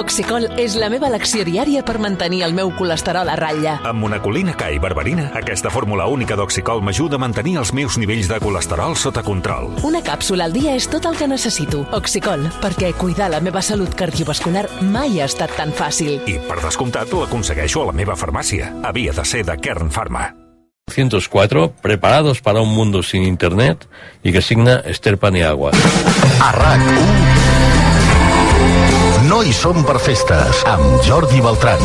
Oxicol és la meva elecció diària per mantenir el meu colesterol a ratlla. Amb monacolina K i berberina, aquesta fórmula única d'Oxicol m'ajuda a mantenir els meus nivells de colesterol sota control. Una càpsula al dia és tot el que necessito. Oxicol, perquè cuidar la meva salut cardiovascular mai ha estat tan fàcil. I, per descomptat, l'aconsegueixo a la meva farmàcia. Havia de ser de Kern Pharma. 104, preparados para un mundo sin internet, y que signa Esther Paniagua. A RAC1 no hi som per festes, amb Jordi Beltran.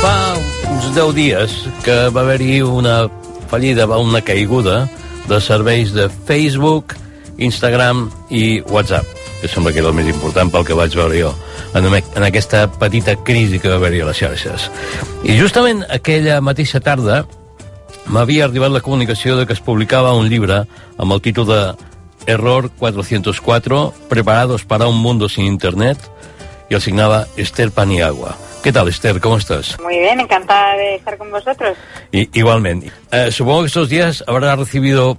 Fa uns 10 dies que va haver-hi una fallida, una caiguda de serveis de Facebook, Instagram i WhatsApp, que sembla que era el més important pel que vaig veure jo en, en aquesta petita crisi que va haver-hi a les xarxes. I justament aquella mateixa tarda m'havia arribat la comunicació de que es publicava un llibre amb el títol de Error 404, Preparados para un mundo sin Internet, y el signaba Esther Paniagua. ¿Qué tal, Esther? ¿Cómo estás? Muy bien, encantada de estar con vosotros. Y, igualmente. Eh, supongo que estos días habrá recibido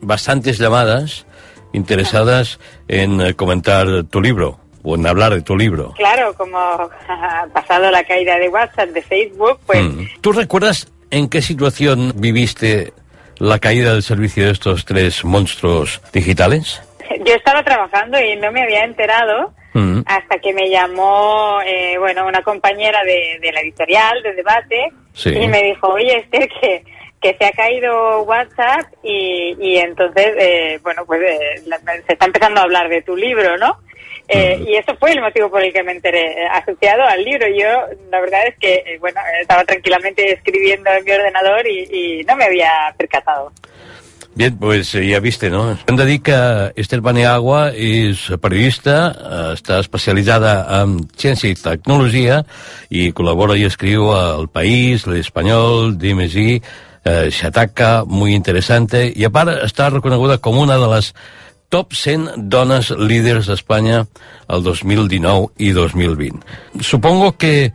bastantes llamadas interesadas en eh, comentar tu libro o en hablar de tu libro. Claro, como ha pasado la caída de WhatsApp, de Facebook, pues... Mm. ¿Tú recuerdas en qué situación viviste la caída del servicio de estos tres monstruos digitales? Yo estaba trabajando y no me había enterado Hasta que me llamó, eh, bueno, una compañera de, de la editorial, de debate, Sí. y me dijo, oye, Esther, que, que se ha caído WhatsApp y, y entonces, eh, bueno, pues eh, la- se está empezando a hablar de tu libro, ¿no? Eh, Y eso fue el motivo por el que me enteré, eh, asociado al libro. Yo, la verdad es que, eh, bueno, estaba tranquilamente escribiendo en mi ordenador y, y no me había percatado. Bien, pues eh, ja viste, no? Hem de dir que Esther Paniagua és periodista, eh, està especialitzada en ciència i tecnologia i col·labora i escriu al País, l'Espanyol, DMSI, eh, Xataca, muy interesante, i a part està reconeguda com una de les top 100 dones líders d'Espanya el 2019 i 2020. Supongo que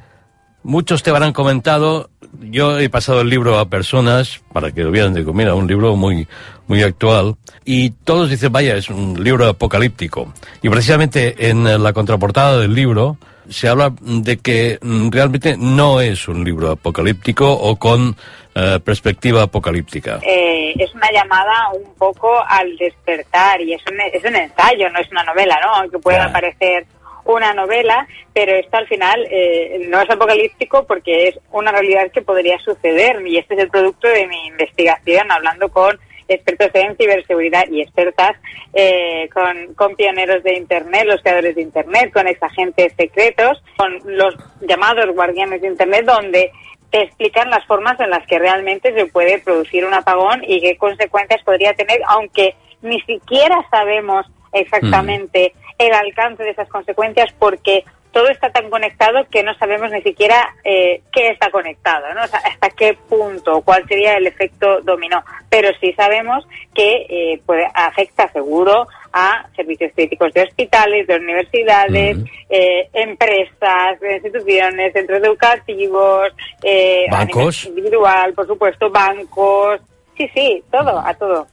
Muchos te habrán comentado, yo he pasado el libro a personas para que lo vieran, digo, mira, un libro muy, muy actual, y todos dicen, vaya, es un libro apocalíptico. Y precisamente en la contraportada del libro se habla de que mm, realmente no es un libro apocalíptico o con eh, perspectiva apocalíptica. Eh, es una llamada un poco al despertar y es un, es un ensayo, no es una novela, ¿no? Aunque pueda Ya. parecer una novela, pero esto al final eh, no es apocalíptico porque es una realidad que podría suceder. Y este es el producto de mi investigación hablando con expertos en ciberseguridad y expertas eh, con, con pioneros de Internet, los creadores de Internet, con exagentes secretos, con los llamados guardianes de Internet, donde te explican las formas en las que realmente se puede producir un apagón y qué consecuencias podría tener, aunque ni siquiera sabemos exactamente el alcance de esas consecuencias porque todo está tan conectado que no sabemos ni siquiera eh, qué está conectado, ¿no? O sea, hasta qué punto, cuál sería el efecto dominó. Pero sí sabemos que eh, puede, afecta seguro a servicios críticos de hospitales, de universidades, eh, empresas, instituciones, centros educativos, eh, Bancos. individual, por supuesto, bancos. Sí, sí, todo, a todo.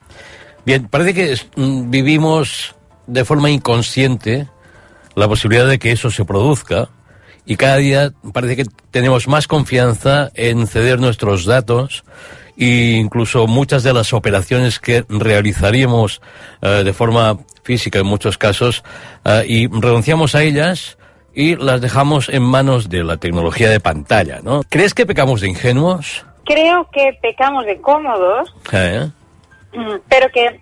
Bien, parece que mm, vivimos de forma inconsciente la posibilidad de que eso se produzca y cada día parece que tenemos más confianza en ceder nuestros datos e incluso muchas de las operaciones que realizaríamos eh, de forma física en muchos casos eh, y renunciamos a ellas y las dejamos en manos de la tecnología de pantalla, ¿no? ¿Crees que pecamos de ingenuos? Creo que pecamos de cómodos ¿Eh? Pero que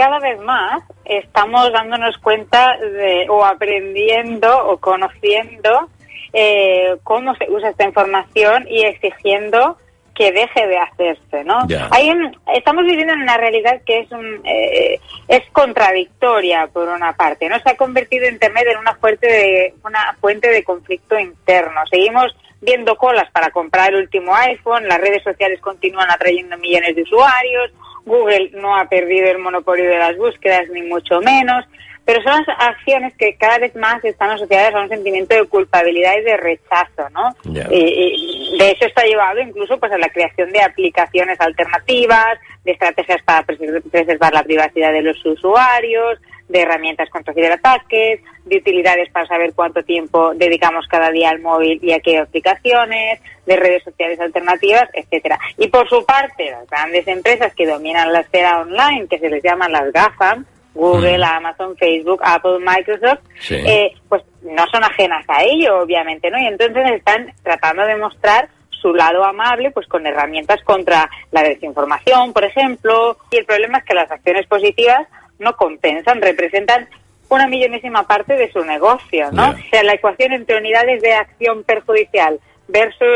cada vez más estamos dándonos cuenta de, o aprendiendo o conociendo eh, cómo se usa esta información y exigiendo que deje de hacerse, ¿no? Ya. Hay un- estamos viviendo en una realidad que es un, eh, es contradictoria por una parte, ¿no? Se ha convertido Internet en una fuente de una fuente de conflicto interno. Seguimos viendo colas para comprar el último iPhone, las redes sociales continúan atrayendo millones de usuarios, Google no ha perdido el monopolio de las búsquedas, ni mucho menos, pero son las acciones que cada vez más están asociadas a un sentimiento de culpabilidad y de rechazo, ¿no? Y, y de eso está llevado incluso pues a la creación de aplicaciones alternativas, de estrategias para preser- preservar la privacidad de los usuarios, de herramientas contra ciberataques, de utilidades para saber cuánto tiempo dedicamos cada día al móvil y a qué aplicaciones, de redes sociales alternativas, etcétera. Y por su parte, las grandes empresas que dominan la esfera online, que se les llaman las GAFAM, Google, Mm. Amazon, Facebook, Apple, Microsoft, Sí. eh, pues no son ajenas a ello, obviamente, ¿no? Y entonces están tratando de mostrar su lado amable, pues con herramientas contra la desinformación, por ejemplo. Y el problema es que las acciones positivas no compensan, representan una millonésima parte de su negocio, ¿no? O sea, la ecuación entre unidades de acción perjudicial versus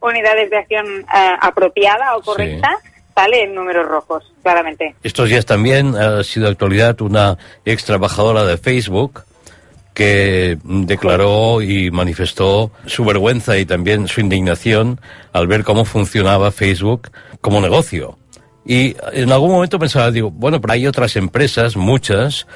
unidades de acción eh, apropiada o Sí. Sale en números rojos, claramente. Estos días también ha sido actualidad una ex trabajadora de Facebook que declaró y manifestó su vergüenza y también su indignación al ver cómo funcionaba Facebook como negocio. Y en algún momento pensaba, digo, bueno, pero hay otras empresas, muchas,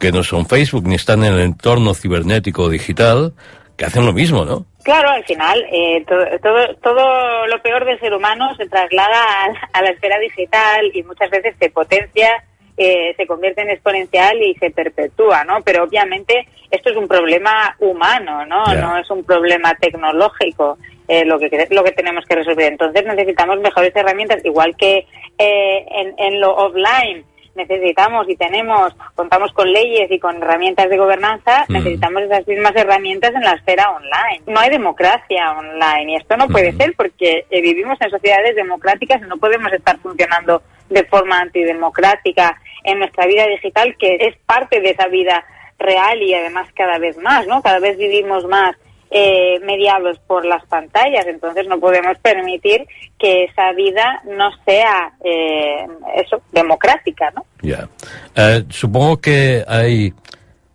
que no son Facebook ni están en el entorno cibernético digital, que hacen lo mismo, ¿no? Claro, al final eh, todo, todo, todo lo peor del ser humano se traslada a, a la esfera digital y muchas veces se potencia, eh, se convierte en exponencial y se perpetúa, ¿no? Pero obviamente esto es un problema humano, ¿no? No es un problema tecnológico eh, lo que lo que tenemos que resolver. Entonces necesitamos mejores herramientas, igual que eh, en, en lo offline necesitamos y tenemos, contamos con leyes y con herramientas de gobernanza, Mm. necesitamos esas mismas herramientas en la esfera online. No hay democracia online y esto no puede Mm. ser porque eh, vivimos en sociedades democráticas y no podemos estar funcionando de forma antidemocrática en nuestra vida digital, que es parte de esa vida real y además cada vez más, ¿no? Cada vez vivimos más eh, mediados por las pantallas, entonces no podemos permitir que esa vida no sea eh, eso democrática, ¿no? Ya. Eh, supongo que hay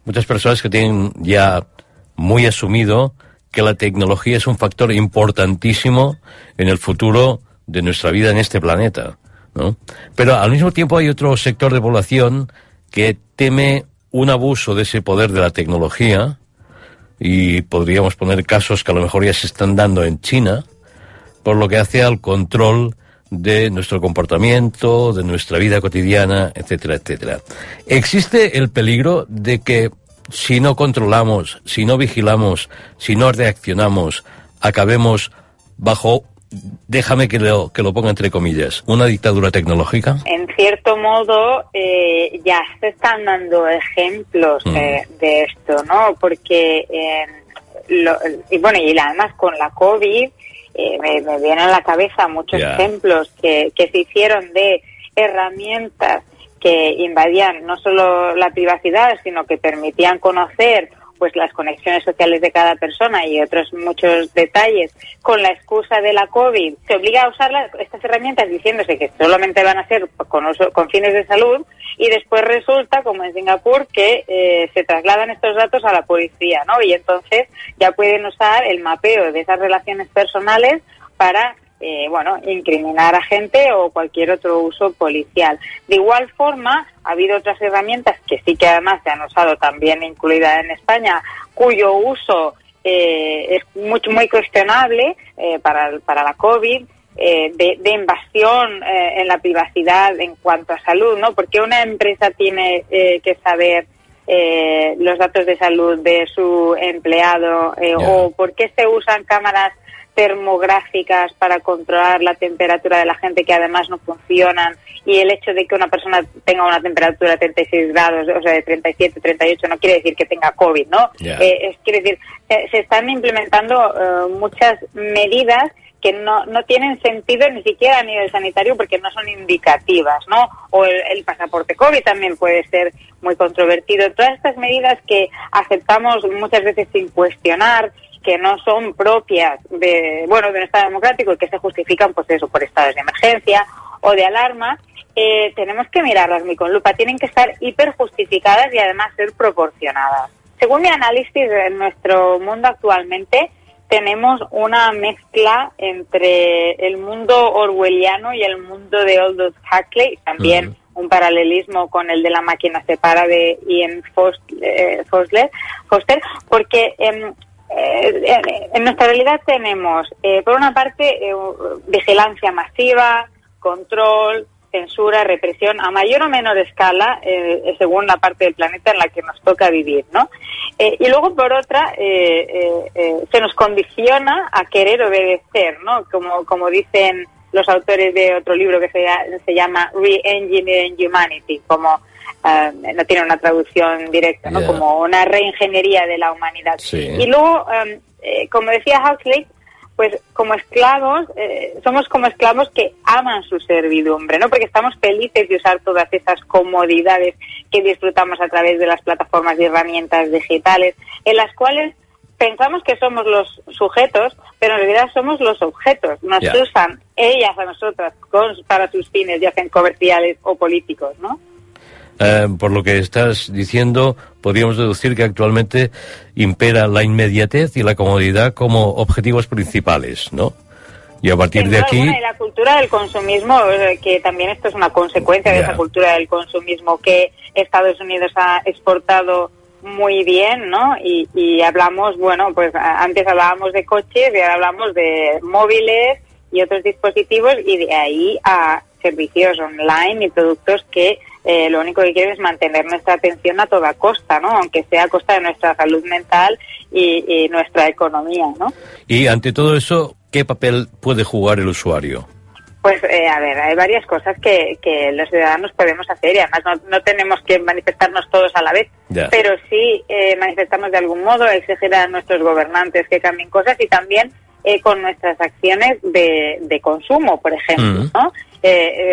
muchas personas que tienen ya muy asumido que la tecnología es un factor importantísimo en el futuro de nuestra vida en este planeta, ¿no? Pero al mismo tiempo hay otro sector de población que teme un abuso de ese poder de la tecnología y podríamos poner casos que a lo mejor ya se están dando en China, por lo que hace al control de nuestro comportamiento, de nuestra vida cotidiana, etcétera, etcétera. Existe el peligro de que si no controlamos, si no vigilamos, si no reaccionamos, acabemos bajo, déjame que lo, que lo ponga entre comillas, una dictadura tecnológica. En cierto modo, eh, ya se están dando ejemplos Mm. eh, de esto, ¿no? Porque, eh, lo- y bueno, y además con la COVID, eh, me, me vienen a la cabeza muchos ejemplos que, que se hicieron de herramientas que invadían no solo la privacidad, sino que permitían conocer pues las conexiones sociales de cada persona y otros muchos detalles con la excusa de la COVID. Se obliga a usar las- estas herramientas diciéndose que solamente van a ser con, con fines de salud y después resulta, como en Singapur, que eh, se trasladan estos datos a la policía, ¿no? Y entonces ya pueden usar el mapeo de esas relaciones personales para eh, bueno, incriminar a gente o cualquier otro uso policial. De igual forma, ha habido otras herramientas que sí que además se han usado también incluida en España, cuyo uso eh, es mucho, muy cuestionable eh, para, para la COVID, eh, de, de invasión eh, en la privacidad en cuanto a salud, ¿no? Porque una empresa tiene eh, que saber eh, los datos de salud de su empleado eh, o por qué se usan cámaras termográficas para controlar la temperatura de la gente que además no funcionan y el hecho de que una persona tenga una temperatura de 36 grados, o sea, de 37, 38, no quiere decir que tenga COVID, ¿no? Eh, es, quiere decir, eh, se están implementando eh, muchas medidas que no, no tienen sentido ni siquiera a nivel sanitario porque no son indicativas, ¿no? O el, el pasaporte COVID también puede ser muy controvertido. Todas estas medidas que aceptamos muchas veces sin cuestionar, que no son propias de, bueno, de un Estado democrático y que se justifican, pues eso, por estados de emergencia o de alarma, eh, tenemos que mirarlas muy con lupa. Tienen que estar hiper justificadas y además ser proporcionadas. Según mi análisis, en nuestro mundo actualmente tenemos una mezcla entre el mundo orwelliano y el mundo de Aldous Huxley, también un paralelismo con el de la máquina separa de Ian eh, Foster, Foster porque em, eh, en nuestra realidad tenemos, eh, por una parte, vigilancia masiva, control, censura, represión a mayor o menor escala eh, según la parte del planeta en la que nos toca vivir, ¿no? Eh, y luego por otra eh, se nos condiciona a querer obedecer, ¿no? Como como dicen los autores de otro libro que se, se llama Re-Engineering Humanity, como no tiene una traducción directa, ¿no? Como una reingeniería de la humanidad. Y luego, como decía Huxley, pues como esclavos, eh, somos como esclavos que aman su servidumbre, ¿no? Porque estamos felices de usar todas esas comodidades que disfrutamos a través de las plataformas y herramientas digitales, en las cuales pensamos que somos los sujetos, pero en realidad somos los objetos. Nos usan ellas a nosotras para sus fines, ya sean comerciales o políticos, ¿no? Eh, por lo que estás diciendo, podríamos deducir que actualmente impera la inmediatez y la comodidad como objetivos principales, ¿no? Y a partir de aquí... la cultura del consumismo, que también esto es una consecuencia de esa cultura del consumismo que Estados Unidos ha exportado muy bien, ¿no? Y, y hablamos, bueno, pues antes hablábamos de coches y ahora hablamos de móviles y otros dispositivos y de ahí a servicios online y productos que eh, lo único que quiere es mantener nuestra atención a toda costa, ¿no? Aunque sea a costa de nuestra salud mental y, nuestra economía, ¿no? Y ante todo eso, ¿qué papel puede jugar el usuario? Pues, eh, a ver, hay varias cosas que, que los ciudadanos podemos hacer y además no, tenemos que manifestarnos todos a la vez, pero sí eh, manifestarnos de algún modo, exigir a nuestros gobernantes que cambien cosas y también eh, con nuestras acciones de, de consumo, por ejemplo, mm. ¿no?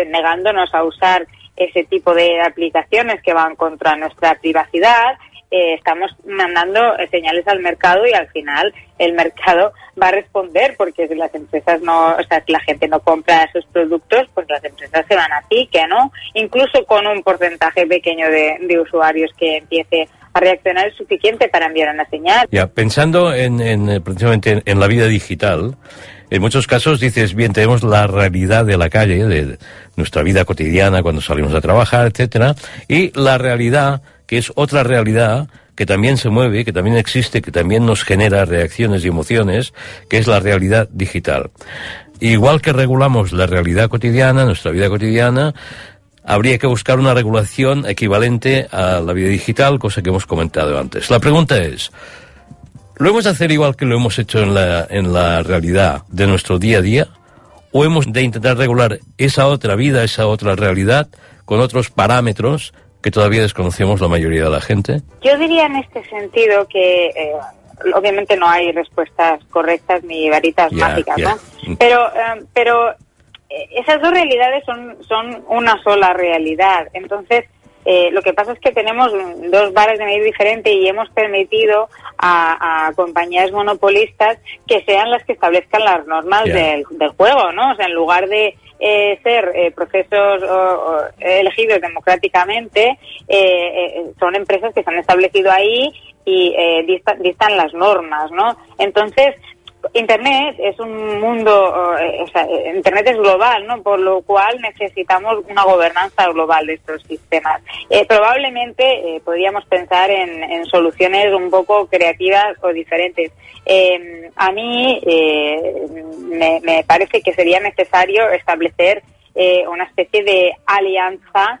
negándonos a usar ese tipo de aplicaciones que van contra nuestra privacidad, eh, estamos mandando señales al mercado y al final el mercado va a responder porque si las empresas no, o sea, si la gente no compra esos productos, pues las empresas se van a pique, ¿no? Incluso con un porcentaje pequeño de, usuarios que empiece a reaccionar es suficiente para enviar una señal. Ya, pensando en, en eh, precisamente en la vida digital, en muchos casos dices, bien, tenemos la realidad de la calle, de nuestra vida cotidiana cuando salimos a trabajar, etcétera, y la realidad, que es otra realidad que también se mueve, que también existe, que también nos genera reacciones y emociones, que es la realidad digital. Igual que regulamos la realidad cotidiana, nuestra vida cotidiana, habría que buscar una regulación equivalente a la vida digital, cosa que hemos comentado antes. La pregunta es, ¿Lo hemos de hacer igual que lo hemos hecho en la, en la realidad de nuestro día a día? ¿O hemos de intentar regular esa otra vida, esa otra realidad, con otros parámetros que todavía desconocemos la mayoría de la gente? Yo diría en este sentido que eh, obviamente no hay respuestas correctas ni varitas mágicas, ¿no? Pero, eh, pero eh, esas dos realidades son, son una sola realidad. Entonces, eh, lo que pasa es que tenemos dos bares de medir diferente y hemos permitido a, compañías monopolistas que sean las que establezcan las normas del, juego, ¿no? O sea, en lugar de eh, ser eh, procesos elegidos democráticamente, son empresas que se han establecido ahí y distan las normas, ¿no? Entonces, Internet es un mundo, eh, o sea, Internet es global, ¿no? Por lo cual necesitamos una gobernanza global de estos sistemas. Eh, probablemente eh, podríamos pensar en, soluciones un poco creativas o diferentes. Em, a mí me, parece que sería necesario establecer una especie de alianza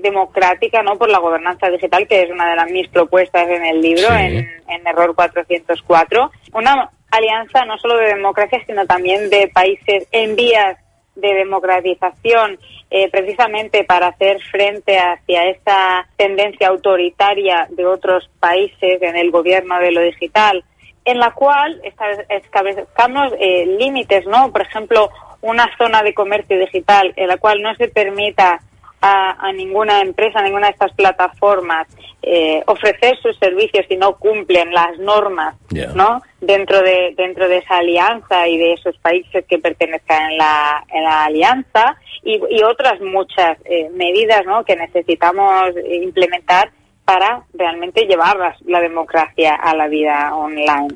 democrática no por la gobernanza digital que es una de las mis propuestas en el libro en, en error 404 una alianza no solo de democracia, sino también de países en vías de democratización, eh, precisamente para hacer frente hacia esa tendencia autoritaria de otros países en el gobierno de lo digital, en la cual establezcamos eh, límites, ¿no? Por ejemplo, una zona de comercio digital en la cual no se permita a, ninguna empresa, a ninguna de estas plataformas eh, ofrecer sus servicios si no cumplen las normas, ¿no? Dentro de dentro de esa alianza y de esos países que pertenezcan en la, en la alianza y, otras muchas eh, medidas, ¿no? Que necesitamos implementar para realmente llevar la democracia a la vida online.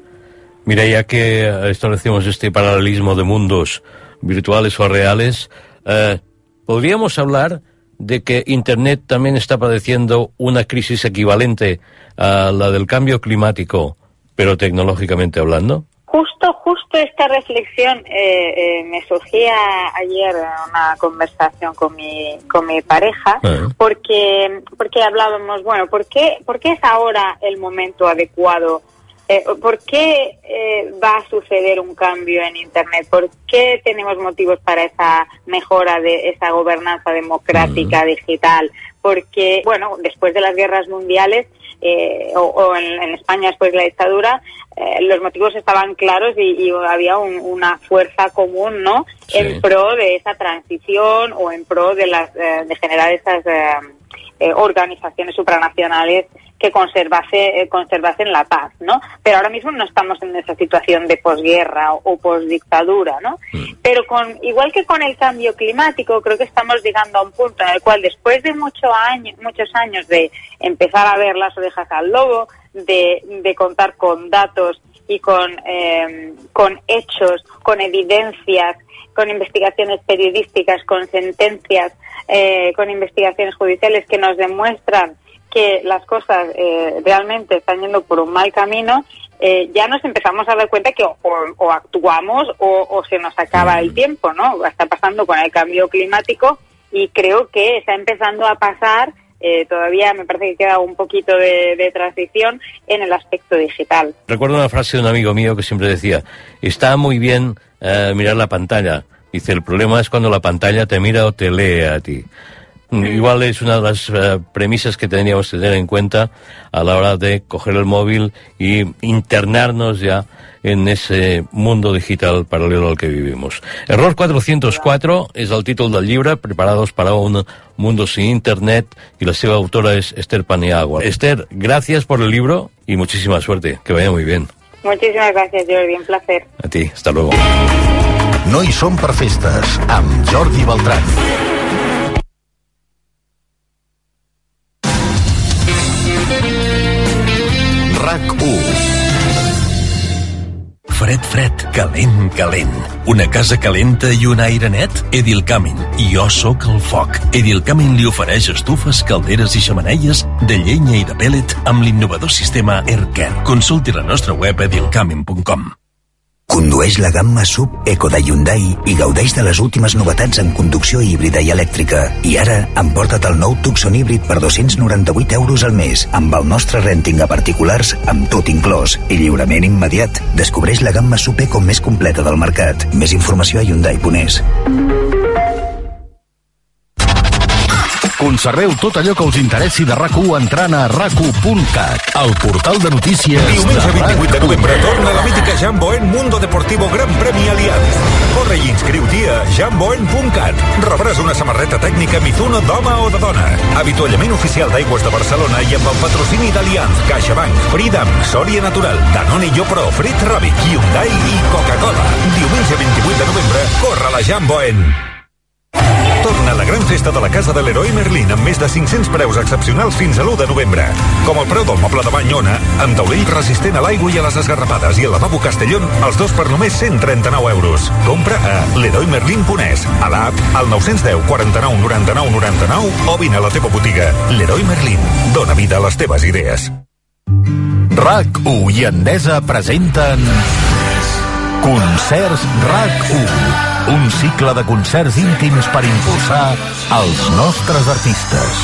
Mira, ya que establecemos este paralelismo de mundos virtuales o reales, eh, ¿podríamos hablar de que Internet también está padeciendo una crisis equivalente a la del cambio climático, pero tecnológicamente hablando? Justo, justo esta reflexión eh, eh, me surgía ayer en una conversación con mi, con mi pareja, Ah. porque, porque hablábamos, bueno, ¿por qué, ¿por qué es ahora el momento adecuado? Eh, ¿Por qué eh, va a suceder un cambio en Internet? ¿Por qué tenemos motivos para esa mejora de esa gobernanza democrática digital? Porque, bueno, después de las guerras mundiales, eh, o, o en, en España después de la dictadura, eh, los motivos estaban claros y, y había un- una fuerza común, ¿no? Sí. En pro de esa transición o en pro de las eh, de generar esas organizaciones supranacionales que conservase, eh, conservasen la paz, ¿no? Pero ahora mismo no estamos en esa situación de posguerra o, o posdictadura, ¿no? Pero con, igual que con el cambio climático, creo que estamos llegando a un punto en el cual después de mucho año, muchos años de empezar a ver las orejas al lobo, de, de contar con datos y con, eh, con hechos, con evidencias, con investigaciones periodísticas, con sentencias, eh, con investigaciones judiciales que nos demuestran que las cosas eh, realmente están yendo por un mal camino, eh, ya nos empezamos a dar cuenta que o, o actuamos o, o se nos acaba el tiempo, ¿no? Está pasando con el cambio climático y creo que está empezando a pasar, eh, todavía me parece que queda un poquito de, de transición en el aspecto digital. Recuerdo una frase de un amigo mío que siempre decía, está muy bien eh, mirar la pantalla. Dice, el problema es cuando la pantalla te mira o te lee a ti. Mm, Igual es una de las eh, premisas que tendríamos que tener en cuenta a la hora de coger el móvil y internarnos ya en ese mundo digital paralelo al que vivimos. Error 404 és el títol del llibre, Preparados para un mundo sin Internet, y la seva autora es Esther Paniagua. Esther, gracias por el libro y muchísima suerte. Que vaya muy bien. Muchísimas gracias, Jordi, un placer. A ti, hasta luego. No hi som per festes, amb Jordi Beltran. Calent, calent. Una casa calenta i un aire net? Edilcamin. I jo sóc el foc. Edilcamin li ofereix estufes, calderes i xamaneies de llenya i de pellet amb l'innovador sistema AirCare. Consulti la nostra web edilcamin.com. Condueix la gamma sub Eco de Hyundai i gaudeix de les últimes novetats en conducció híbrida i elèctrica. I ara, emporta't el nou Tucson híbrid per 298 euros al mes, amb el nostre renting a particulars, amb tot inclòs, i lliurament immediat. Descobreix la gamma sub Eco més completa del mercat. Més informació a Hyundai.es. Conserveu tot allò que us interessi de RAC1 entrant a rac1.cat, el portal de notícies Diumenge de 28 de RAC1. novembre torna la mítica Jamboen Mundo Deportivo Gran Premi Allianz. Corre i inscriu-t'hi a jamboen.cat. Rebràs una samarreta tècnica Mizuno d'home o de dona. Avituallament oficial d'Aigües de Barcelona i amb el patrocini d'Allianz, CaixaBank, Freedom, Sòria Natural, Danone i Pro, Frit Rabbit, Hyundai i Coca-Cola. Diumenge 28 de novembre, corre la Jamboen. Torna la gran festa de la Casa de l'Heroi Merlin amb més de 500 preus excepcionals fins a l'1 de novembre. Com el preu del moble de bany Ona, amb taulell resistent a l'aigua i a les esgarrapades i el lavabo Castellón, els dos per només 139 euros. Compra a leroymerlin.es, a l'app, al 910 49 99 99 o vine a la teva botiga. L'Heroi Merlin. Dóna vida a les teves idees. RAC1 i Endesa presenten Concerts RAC1 un cicle de concerts íntims per impulsar els nostres artistes.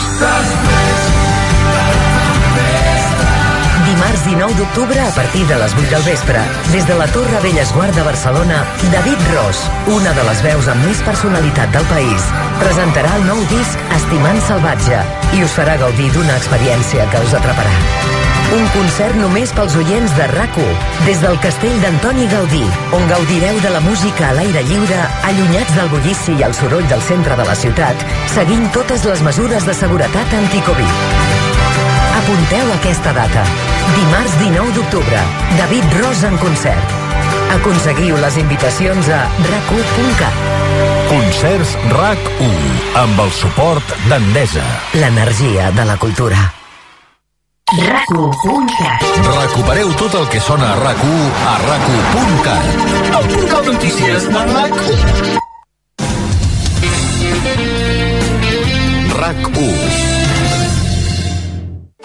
Dimarts 19 d'octubre a partir de les 8 del vespre, des de la Torre Bellesguard de Barcelona, David Ros, una de les veus amb més personalitat del país, presentarà el nou disc Estimant Salvatge i us farà gaudir d'una experiència que us atraparà. Un concert només pels oients de rac des del castell d'Antoni Gaudí, on gaudireu de la música a l'aire lliure, allunyats del bullici i el soroll del centre de la ciutat, seguint totes les mesures de seguretat anticovid. Apunteu aquesta data. Dimarts 19 d'octubre. David Ros en concert. Aconseguiu les invitacions a rac1.cat. Concerts RAC1 amb el suport d'Endesa. L'energia de la cultura. RAC1.cat Recupereu tot el que sona a RAC1 a RAC1.cat. El portal de notícies de RAC1. RAC1.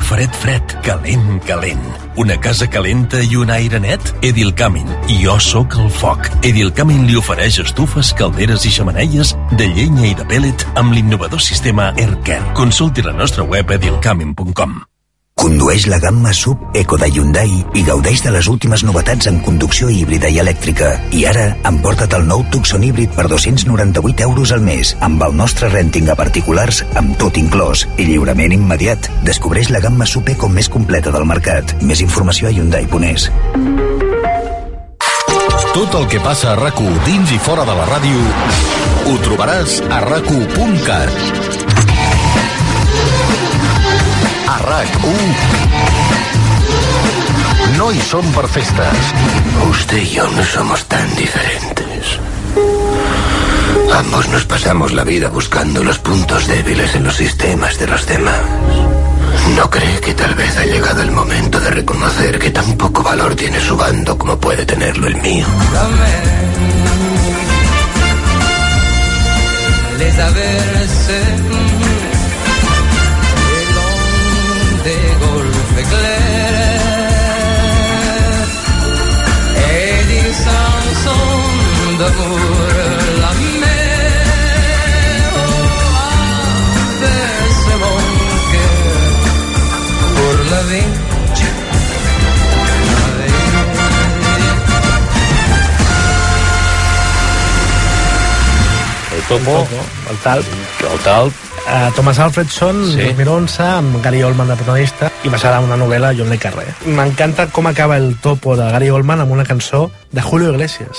Fred, fred, calent, calent. Una casa calenta i un aire net? Edilcamin. I jo sóc el foc. Edilcamin li ofereix estufes, calderes i xamaneies de llenya i de pèl·let amb l'innovador sistema AirCare. Consulti la nostra web edilcamin.com. Condueix la gamma sub Eco de Hyundai i gaudeix de les últimes novetats en conducció híbrida i elèctrica. I ara, emporta't el nou Tucson híbrid per 298 euros al mes, amb el nostre renting a particulars, amb tot inclòs i lliurament immediat. Descobreix la gamma sub Eco més completa del mercat. Més informació a Hyundai.es. Tot el que passa a rac dins i fora de la ràdio ho trobaràs a rac A RAC1 no hi som per festes. Usted y yo no somos tan diferentes. Ambos nos pasamos la vida buscando los puntos débiles en los sistemas de los demás. ¿No cree que tal vez ha llegado el momento de reconocer que tan poco valor tiene su bando como puede tenerlo el mío? les d'amour la mer oh, averse mon cœur pour la vie El topo, el talp. el talp, Uh, Thomas Alfredson, Sí. sí. 2011, amb Gary Oldman de protagonista, i basada en una novel·la John le Carré. M'encanta com acaba el topo de Gary Oldman amb una cançó de Julio Iglesias.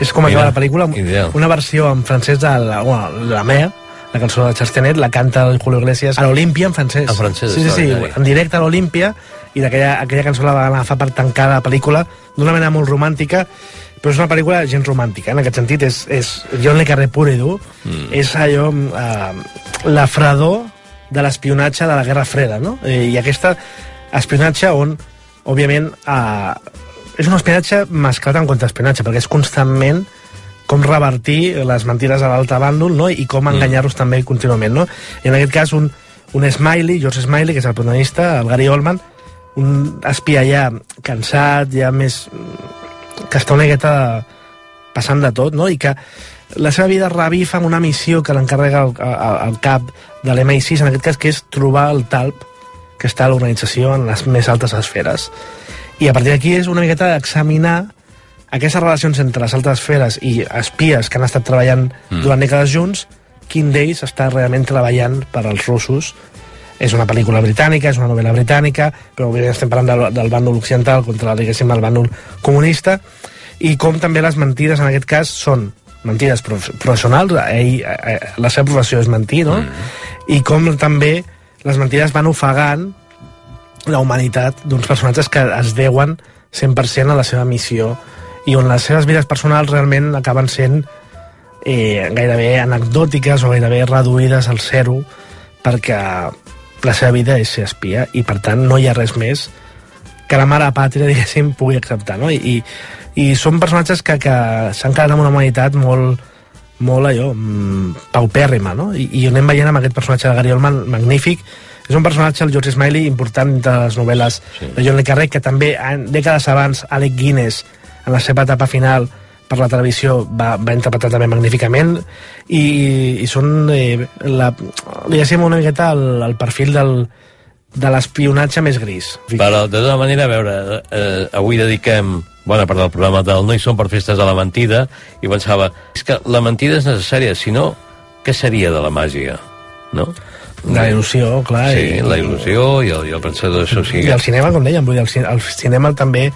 És com acaba la pel·lícula, ideal. una versió en francès de la, bueno, la mea, la cançó de Charles Tenet, la canta el Julio Iglesias a l'Olimpia en francès. En francès, Sí, sí, sí, en directe a l'Olimpia, i d'aquella aquella cançó la van agafar per tancar la pel·lícula d'una manera molt romàntica, però és una pel·lícula gens romàntica, en aquest sentit és, és John le Carré pur i dur, mm. és allò eh, la fredor de l'espionatge de la Guerra Freda, no? I aquesta espionatge on, òbviament, eh, és un espionatge mesclat amb contraespionatge, perquè és constantment com revertir les mentides a l'altre bàndol no? i com enganyar-los també contínuament. No? I en aquest cas, un, un Smiley, George Smiley, que és el protagonista, el Gary Oldman, un espia ja cansat, ja més... que està una miqueta passant de tot, no? i que la seva vida revifa amb una missió que l'encarrega el, el, el cap de l'MI6, en aquest cas, que és trobar el talp que està a l'organització en les més altes esferes. I a partir d'aquí és una miqueta examinar aquestes relacions entre les altres esferes i espies que han estat treballant mm. durant dècades junts, quin d'ells està realment treballant per als russos. És una pel·lícula britànica, és una novel·la britànica, però òbviament estem parlant del, del bàndol occidental contra, diguéssim, el bàndol comunista, i com també les mentides, en aquest cas, són mentides prof professionals, ell, eh, la seva professió és mentir, no? Mm. I com també les mentides van ofegant la humanitat d'uns personatges que es deuen 100% a la seva missió i on les seves vides personals realment acaben sent eh, gairebé anecdòtiques o gairebé reduïdes al zero perquè la seva vida és ser espia i per tant no hi ha res més que la mare pàtria, diguéssim, pugui acceptar, no? I, i són personatges que, que s'han quedat amb una humanitat molt, molt allò, mm, paupèrrima, no? I, I anem veient amb aquest personatge de Gary Oldman magnífic. És un personatge, el George Smiley, important de les novel·les sí. de John le Carré, que també, en, dècades abans, Alec Guinness, en la seva etapa final, per la televisió va, va interpretar també magníficament i, i són eh, la, diguéssim una miqueta el, el perfil del, de l'espionatge més gris. Però, de tota manera, a veure, eh, avui dediquem bona part del programa del No hi som per festes a la mentida, i pensava, és que la mentida és necessària, si no, què seria de la màgia? No? La il·lusió, clar. Sí, i, la il·lusió i el, i el pensador d'això sí. I el cinema, com dèiem, vull dir, el, el cinema també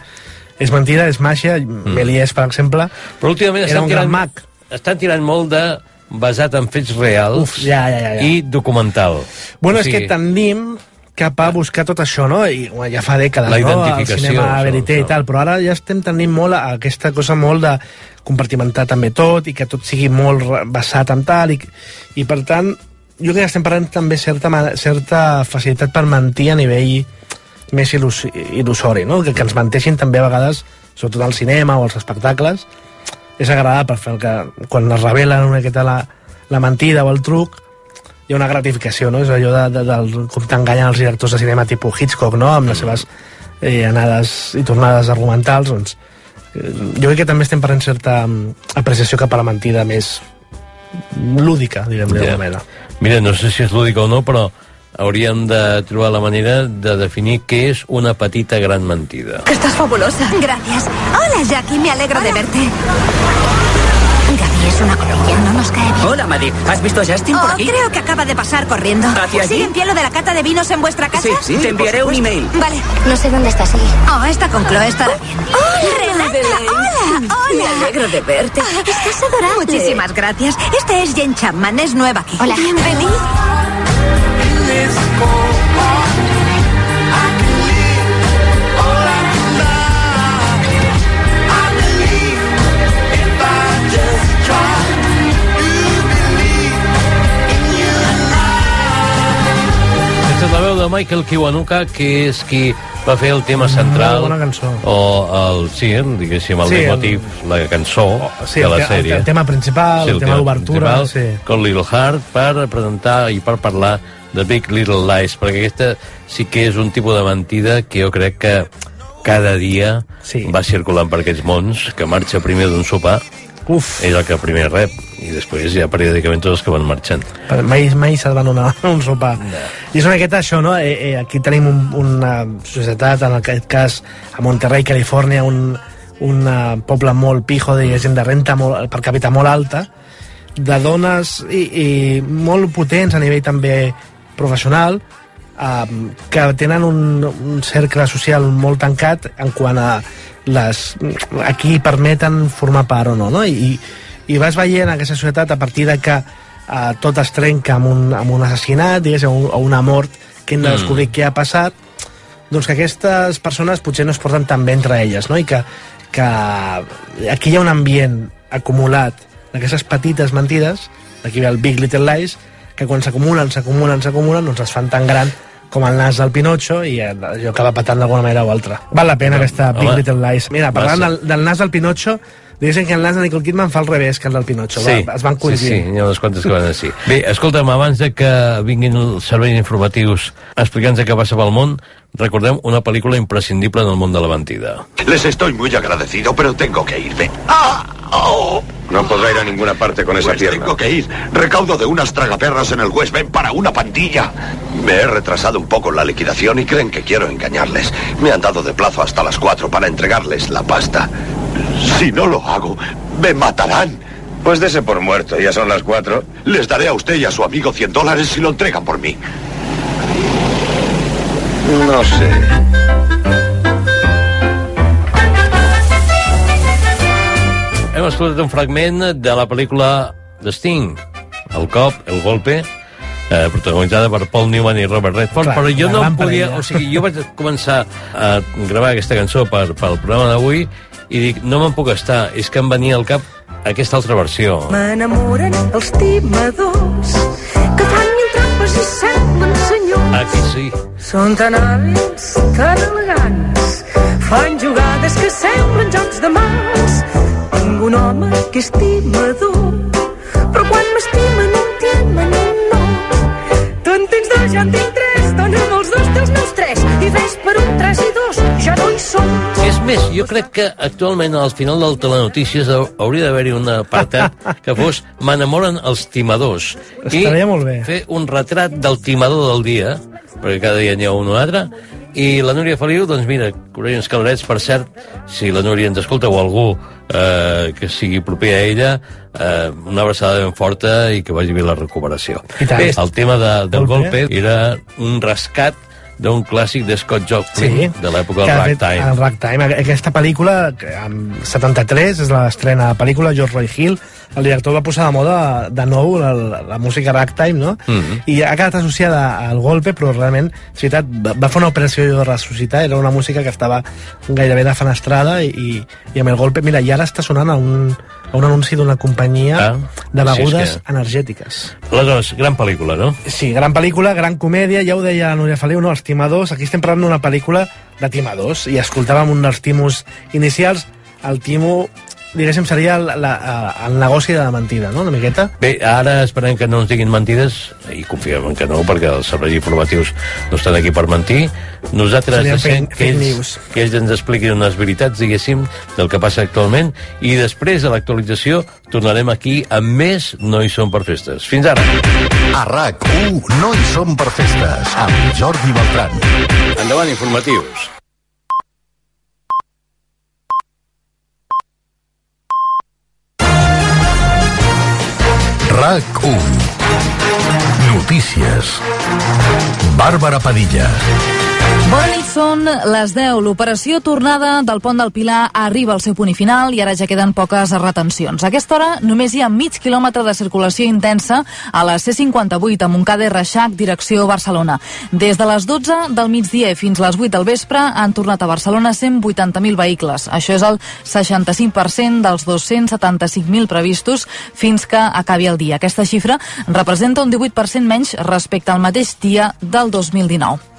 és mentida, és màgia. Mm. Méliès, per exemple, Però últimament era estan un gran tirant, mag. estan tirant molt de basat en fets reals Uf, ja, ja, ja, ja. i documental. Bueno, O és sigui, que tendim cap a buscar tot això, no? I bueno, ja fa dècades, La no? El cinema això, verité això. i tal, però ara ja estem tendint molt a aquesta cosa molt de compartimentar també tot i que tot sigui molt basat en tal i, i per tant, jo crec que estem parlant també certa, certa facilitat per mentir a nivell més il·lus il·lusori, no? que, que ens menteixin també a vegades, sobretot al cinema o als espectacles, és agradable fer el que, quan es revela una miqueta la, la mentida o el truc, hi ha una gratificació, no? És allò de, de, del, com t'enganyen els directors de cinema tipus Hitchcock, no? Amb les seves eh, anades i tornades argumentals, doncs... eh, Jo crec que també estem perdent certa mm, apreciació cap a la mentida més lúdica, direm d'alguna Ja. manera. Mira, no sé si és lúdic o no, però hauríem de trobar la manera de definir què és una petita gran mentida. Estás fabulosa. Gracias. Hola, Jackie, me alegro de verte. Es una colilla, no nos cae bien. Hola, Maddie. ¿Has visto a Justin por Oh, aquí? creo que acaba de pasar corriendo. ¿Hacia allí? ¿Sigue en pie lo de la cata de vinos en vuestra casa? Sí, sí, te enviaré un email. Vale. No sé dónde está, sigue. Oh, está con Chloe, estará bien. ¡Hola, Renata! ¡Hola! ¡Hola! Me alegro de verte. Estás adorable. Muchísimas gracias. Este es Jen Chapman, es nueva aquí. Hola. Bienvenido. La veu de Michael Kiwanuka, que és qui va fer el tema central. Molt bona cançó. O el, sí, diguéssim, el Sí, sí, el- la cançó sí, de el la el- sèrie. el tema principal, el tema d'obertura, sí. Con Little Heart, per presentar i per parlar de Big Little Lies, perquè aquesta sí que és un tipus de mentida que jo crec que cada dia sí. va circulant per aquests mons, que marxa primer d'un sopar, Uf. és el que primer rep, i després ja periòdicament tots els que van marxant. Però mai, mai se't van donar un sopar. I és una miqueta això, no? Eh, eh, aquí tenim un, una societat, en aquest cas a Monterrey, Califòrnia, un, un eh, poble molt pijo de gent de renta molt, per càpita molt alta, de dones i, i molt potents a nivell també professional, eh, que tenen un, un cercle social molt tancat en quant a les, a qui permeten formar part o no, no? I, i vas veient aquesta societat a partir de que eh, tot es trenca amb un, amb un assassinat, diguéssim, o, un- o una mort que hem de Mm. descobrir què ha passat, doncs que aquestes persones potser no es porten tan bé entre elles, no? I que, que aquí hi ha un ambient acumulat d'aquestes petites mentides, d'aquí ve el Big Little Lies, que quan s'acumulen, s'acumulen, s'acumulen, doncs es fan tan gran com el nas del Pinocho i eh, allò acaba patant d'alguna manera o altra. Val la pena aquesta Big home, Little Lies. Mira, parlant del, del nas del Pinocho, diguéssim que el nas de Nicole Kidman fa al revés que el del Pinocho. Sí, Va, es van sí, coincidir. sí, hi ha unes quantes que van així. Bé, escolta'm, abans de que vinguin els serveis informatius explicant-nos què passa pel món, recordem una pel·lícula imprescindible en el món de la mentida. Les estoy muy agradecido, pero tengo que irme. ¡Ah! ¡Oh! No podrá ir a ninguna parte con esa Pues pierna. tengo que ir. Recaudo de unas tragaperras en el West Bend para una pandilla. Me he retrasado un poco en la liquidación y creen que quiero engañarles. Me han dado de plazo hasta las cuatro para entregarles la pasta. Si no lo hago, me matarán. Pues dese por muerto, ya son las cuatro. Les daré a usted y a su amigo 100 dólares si lo entregan por mí. No sé. Hem escoltat un fragment de la pel·lícula de Sting, El cop, el golpe, eh, protagonitzada per Paul Newman i Robert Redford, Clar, però jo no podia... parella. O sigui, jo vaig començar a gravar aquesta cançó per, pel programa d'avui i dic, no me'n puc estar, és que em venia al cap aquesta altra versió. M'enamoren els timadors que fan mil trampes i semblen senyors. Aquí sí. Són tan hàbils, tan elegants, fan jugades que semblen jocs de mans. Tinc un home que és timador, però quan m'estimen dos, jo en tinc tres, dona'm els dos teus meus tres, i ves per un tres i dos, ja no hi som. És més, jo crec que actualment al final del Telenotícies hau- hauria d'haver-hi un apartat que fos M'enamoren els timadors. Estaria molt bé. fer un retrat del timador del dia, perquè cada dia n'hi ha un o altre, i la Núria Feliu, doncs mira, corrent uns calorets, per cert, si la Núria ens escolta o algú eh, que sigui proper a ella, eh, una abraçada ben forta i que vagi bé la recuperació. Bé, el tema de, del Golpe. golpe era un rescat d'un clàssic de Scott Joplin, Sí, de l'època del ragtime. El Ragtime. Aquesta pel·lícula, amb 73, és l'estrena de pel·lícula, George Roy Hill, el director va posar de moda de nou la, la música ragtime, no? Mhm. I ha quedat associada al golpe, però realment, és veritat, va, va fer una operació de ressuscitar, era una música que estava gairebé defenestrada i, i amb el golpe, mira, i ara està sonant a un, a un anunci d'una companyia Ah, de begudes que- energètiques. Aleshores, gran pel·lícula, no? Sí, gran pel·lícula, gran comèdia, ja ho deia la Núria Feliu, no? Els timadors, aquí estem parlant d'una pel·lícula de timadors, i escoltàvem un dels timos inicials, el timo, diguéssim, seria el, la, el negoci de la mentida, no?, una miqueta. Bé, ara esperem que no ens diguin mentides, i confiem en que no, perquè els serveis informatius no estan aquí per mentir. Nosaltres Serien deixem fake- que ells, news. que ells ens expliquin unes veritats, diguéssim, del que passa actualment, i després de l'actualització tornarem aquí amb més No hi som per festes. Fins ara! A RAC1 no hi som per festes, amb Jordi Beltran. Endavant, informatius. RAC1 Notícies. Bàrbara Padilla Bona nit, són les 10. L'operació tornada del pont del Pilar arriba al seu punt final i ara ja queden poques retencions. A aquesta hora només hi ha mig quilòmetre de circulació intensa a la C58 a Montcada i Reixac, direcció Barcelona. Des de les 12 del migdia fins les 8 del vespre han tornat a Barcelona 180.000 vehicles. Això és el 65% dels 275.000 previstos fins que acabi el dia. Aquesta xifra representa un 18% menys respecte al mateix dia del 2019.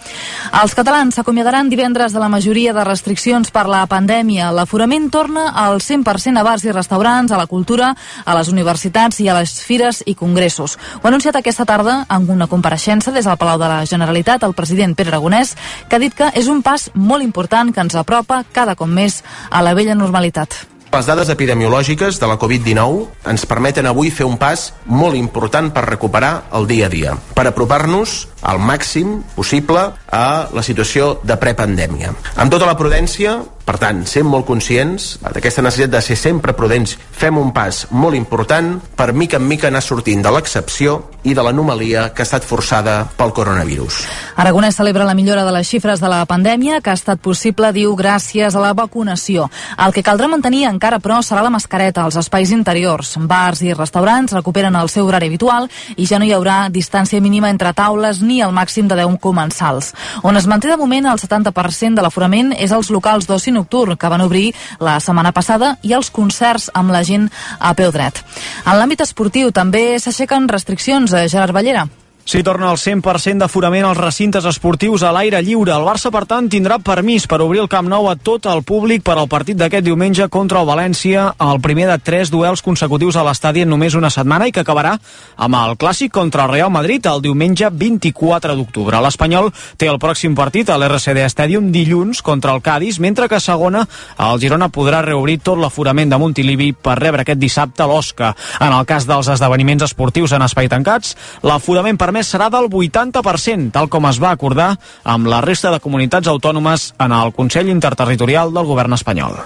Els catalans s'acomiadaran divendres de la majoria de restriccions per la pandèmia. L'aforament torna al 100% a bars i restaurants, a la cultura, a les universitats i a les fires i congressos. Ho ha anunciat aquesta tarda en una compareixença des del Palau de la Generalitat el president Pere Aragonès, que ha dit que és un pas molt important que ens apropa cada cop més a la vella normalitat. Les dades epidemiològiques de la Covid-19 ens permeten avui fer un pas molt important per recuperar el dia a dia, per apropar-nos al màxim possible a la situació de prepandèmia. Amb tota la prudència, per tant, sent molt conscients d'aquesta necessitat de ser sempre prudents, fem un pas molt important per mica en mica anar sortint de l'excepció i de l'anomalia que ha estat forçada pel coronavirus. Aragonès celebra la millora de les xifres de la pandèmia que ha estat possible, diu, gràcies a la vacunació. El que caldrà mantenir encara, però, serà la mascareta als espais interiors. Bars i restaurants recuperen el seu horari habitual i ja no hi haurà distància mínima entre taules ni el màxim de 10 comensals. On es manté de moment el 70% de l'aforament és als locals d'oci nocturn que van obrir la setmana passada i els concerts amb la gent a peu dret. En l'àmbit esportiu també s'aixequen restriccions, eh, Gerard Ballera. Si torna al 100% d'aforament als recintes esportius a l'aire lliure, el Barça, per tant, tindrà permís per obrir el Camp Nou a tot el públic per al partit d'aquest diumenge contra el València, el primer de tres duels consecutius a l'estadi en només una setmana i que acabarà amb el clàssic contra el Real Madrid el diumenge 24 d'octubre. L'Espanyol té el pròxim partit a l'RCD Stadium dilluns contra el Cádiz, mentre que a segona el Girona podrà reobrir tot l'aforament de Montilivi per rebre aquest dissabte l'Osca. En el cas dels esdeveniments esportius en espai tancats, l'aforament permès serà del 80%, tal com es va acordar amb la resta de comunitats autònomes en el Consell Interterritorial del Govern espanyol.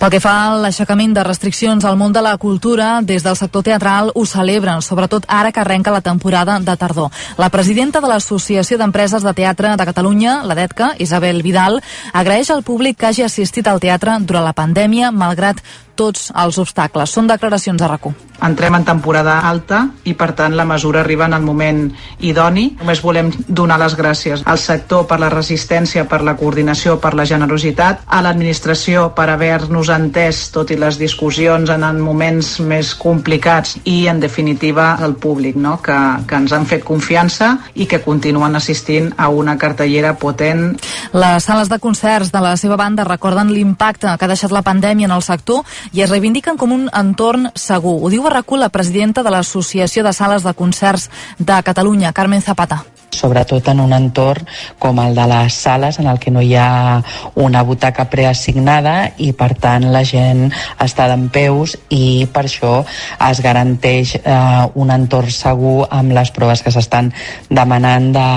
Pel que fa a l'aixecament de restriccions al món de la cultura, des del sector teatral ho celebren, sobretot ara que arrenca la temporada de tardor. La presidenta de l'Associació d'Empreses de Teatre de Catalunya, la DETCA, Isabel Vidal, agraeix al públic que hagi assistit al teatre durant la pandèmia, malgrat tots els obstacles. Són declaracions a RAC1. Entrem en temporada alta i, per tant, la mesura arriba en el moment idoni. Només volem donar les gràcies al sector per la resistència, per la coordinació, per la generositat, a l'administració per haver-nos entès, tot i les discussions en moments més complicats, i, en definitiva, al públic, no? que, que ens han fet confiança i que continuen assistint a una cartellera potent. Les sales de concerts de la seva banda recorden l'impacte que ha deixat la pandèmia en el sector i es reivindiquen com un entorn segur. Ho diu a RAC1 la presidenta de l'Associació de Sales de Concerts de Catalunya, Carmen Zapata sobretot en un entorn com el de les sales en el que no hi ha una butaca preassignada i per tant la gent està d'en peus i per això es garanteix eh, un entorn segur amb les proves que s'estan demanant de,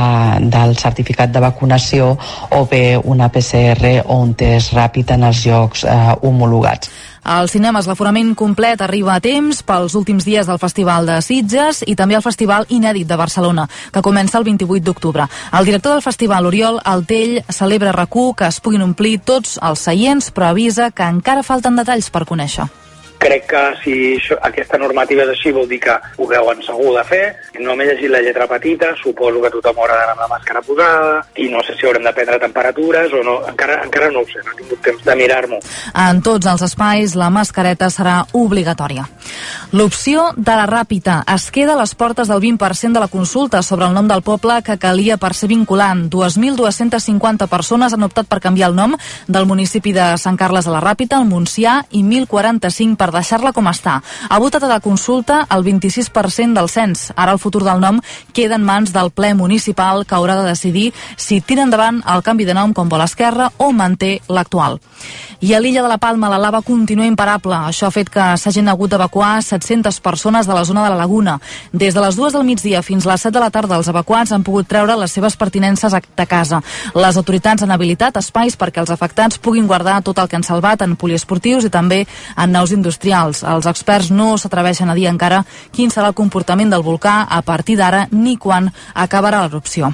del certificat de vacunació o bé una PCR o un test ràpid en els llocs eh, homologats. Als cinemes l'aforament complet arriba a temps pels últims dies del Festival de Sitges i també el Festival Inèdit de Barcelona, que comença el 28 d'octubre. El director del festival, Oriol Altell, celebra RAC1 que es puguin omplir tots els seients, però avisa que encara falten detalls per conèixer. Crec que si això, aquesta normativa és així vol dir que ho veuen segur de fer. No m'he llegit la lletra petita, suposo que tothom haurà d'anar amb la màscara posada i no sé si haurem de prendre temperatures o no, encara, encara no ho sé, no he tingut temps de mirar-m'ho. En tots els espais, la mascareta serà obligatòria. L'opció de la ràpida es queda a les portes del 20% de la consulta sobre el nom del poble que calia per ser vinculant. 2.250 persones han optat per canviar el nom del municipi de Sant Carles de la Ràpita al Montsià i 1.045 per deixar-la com està. Ha votat a la consulta el 26% del cens. Ara el futur del nom queda en mans del ple municipal que haurà de decidir si tira endavant el canvi de nom com vol Esquerra o manté l'actual. I a l'illa de la Palma la lava continua imparable. Això ha fet que s'hagin hagut d'evacuar 700 persones de la zona de la laguna. Des de les dues del migdia fins a les 7 de la tarda els evacuats han pogut treure les seves pertinences de casa. Les autoritats han habilitat espais perquè els afectats puguin guardar tot el que han salvat en poliesportius i també en naus industrials. Els experts no s'atreveixen a dir encara quin serà el comportament del volcà a partir d'ara ni quan acabarà l'erupció.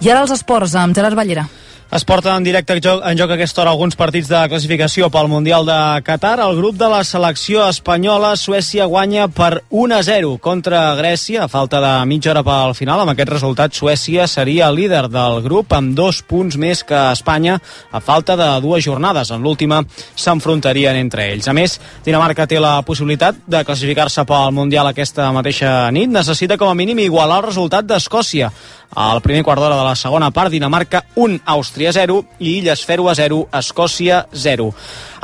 I ara els esports amb Gerard Ballera. Es porten en directe en joc, a aquesta hora alguns partits de classificació pel Mundial de Qatar. El grup de la selecció espanyola, Suècia guanya per 1 a 0 contra Grècia, a falta de mitja hora pel final. Amb aquest resultat, Suècia seria líder del grup amb dos punts més que Espanya a falta de dues jornades. En l'última s'enfrontarien entre ells. A més, Dinamarca té la possibilitat de classificar-se pel Mundial aquesta mateixa nit. Necessita com a mínim igualar el resultat d'Escòcia. Al primer quart d'hora de la segona part, Dinamarca 1, Àustria 0 i Illes Fèroe 0, Escòcia 0.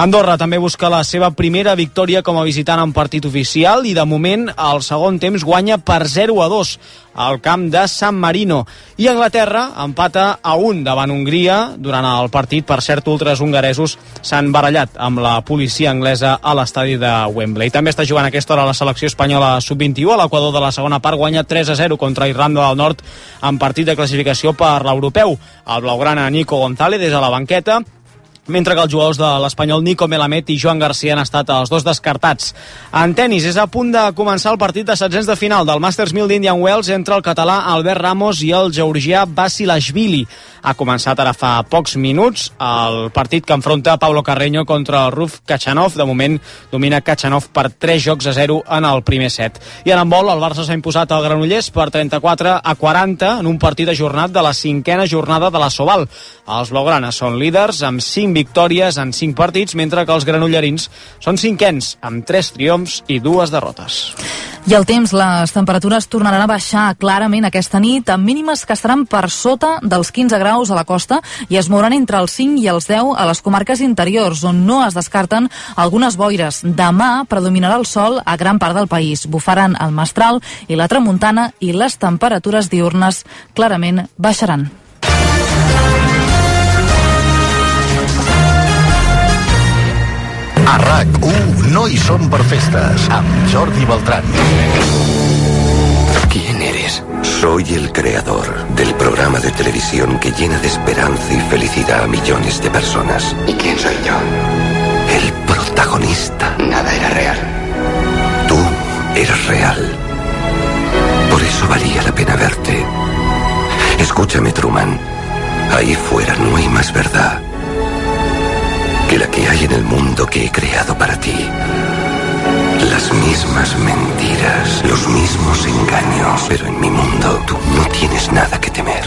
Andorra també busca la seva primera victòria com a visitant en partit oficial i de moment el segon temps guanya per 0 a 2 al camp de San Marino. I Anglaterra empata a 1 davant Hongria durant el partit. Per cert, ultres hongaresos s'han barallat amb la policia anglesa a l'estadi de Wembley. També està jugant a aquesta hora la selecció espanyola sub-21. A l'Equador de la segona part guanya 3 a 0 contra Irlanda del Nord en partit de classificació per l'europeu. El blaugrana Nico González des a la banqueta mentre que els jugadors de l'Espanyol Nico Melamed i Joan Garcia han estat els dos descartats. En tennis és a punt de començar el partit de setzents de final del Masters 1000 d'Indian Wells entre el català Albert Ramos i el georgià Basilashvili. Ha començat ara fa pocs minuts el partit que enfronta Pablo Carreño contra el Ruf Kachanov. De moment domina Kachanov per 3 jocs a 0 en el primer set. I en handbol el Barça s'ha imposat al Granollers per 34 a 40 en un partit ajornat de la cinquena jornada de la Sobal. Els blaugranes són líders amb 5 victòries en 5 partits, mentre que els granollerins són cinquens, amb 3 triomfs i dues derrotes. I el temps, les temperatures tornaran a baixar clarament aquesta nit, amb mínimes que estaran per sota dels 15 graus a la costa i es mouran entre els 5 i els 10 a les comarques interiors, on no es descarten algunes boires. Demà predominarà el sol a gran part del país. Bufaran el mestral i la tramuntana i les temperatures diurnes clarament baixaran. A RAC1 no hi som per festes, amb Jordi Beltrán. ¿Quién eres? Soy el creador del programa de televisión que llena de esperanza y felicidad a millones de personas. ¿Y quién soy yo? El protagonista. Nada era real. Tú eres real. Por eso valía la pena verte. Escúchame, Truman. Ahí fuera no hay más verdad que la que hay en el mundo que he creado para ti. Las mismas mentiras, los mismos engaños, pero en mi mundo tú no tienes nada que temer.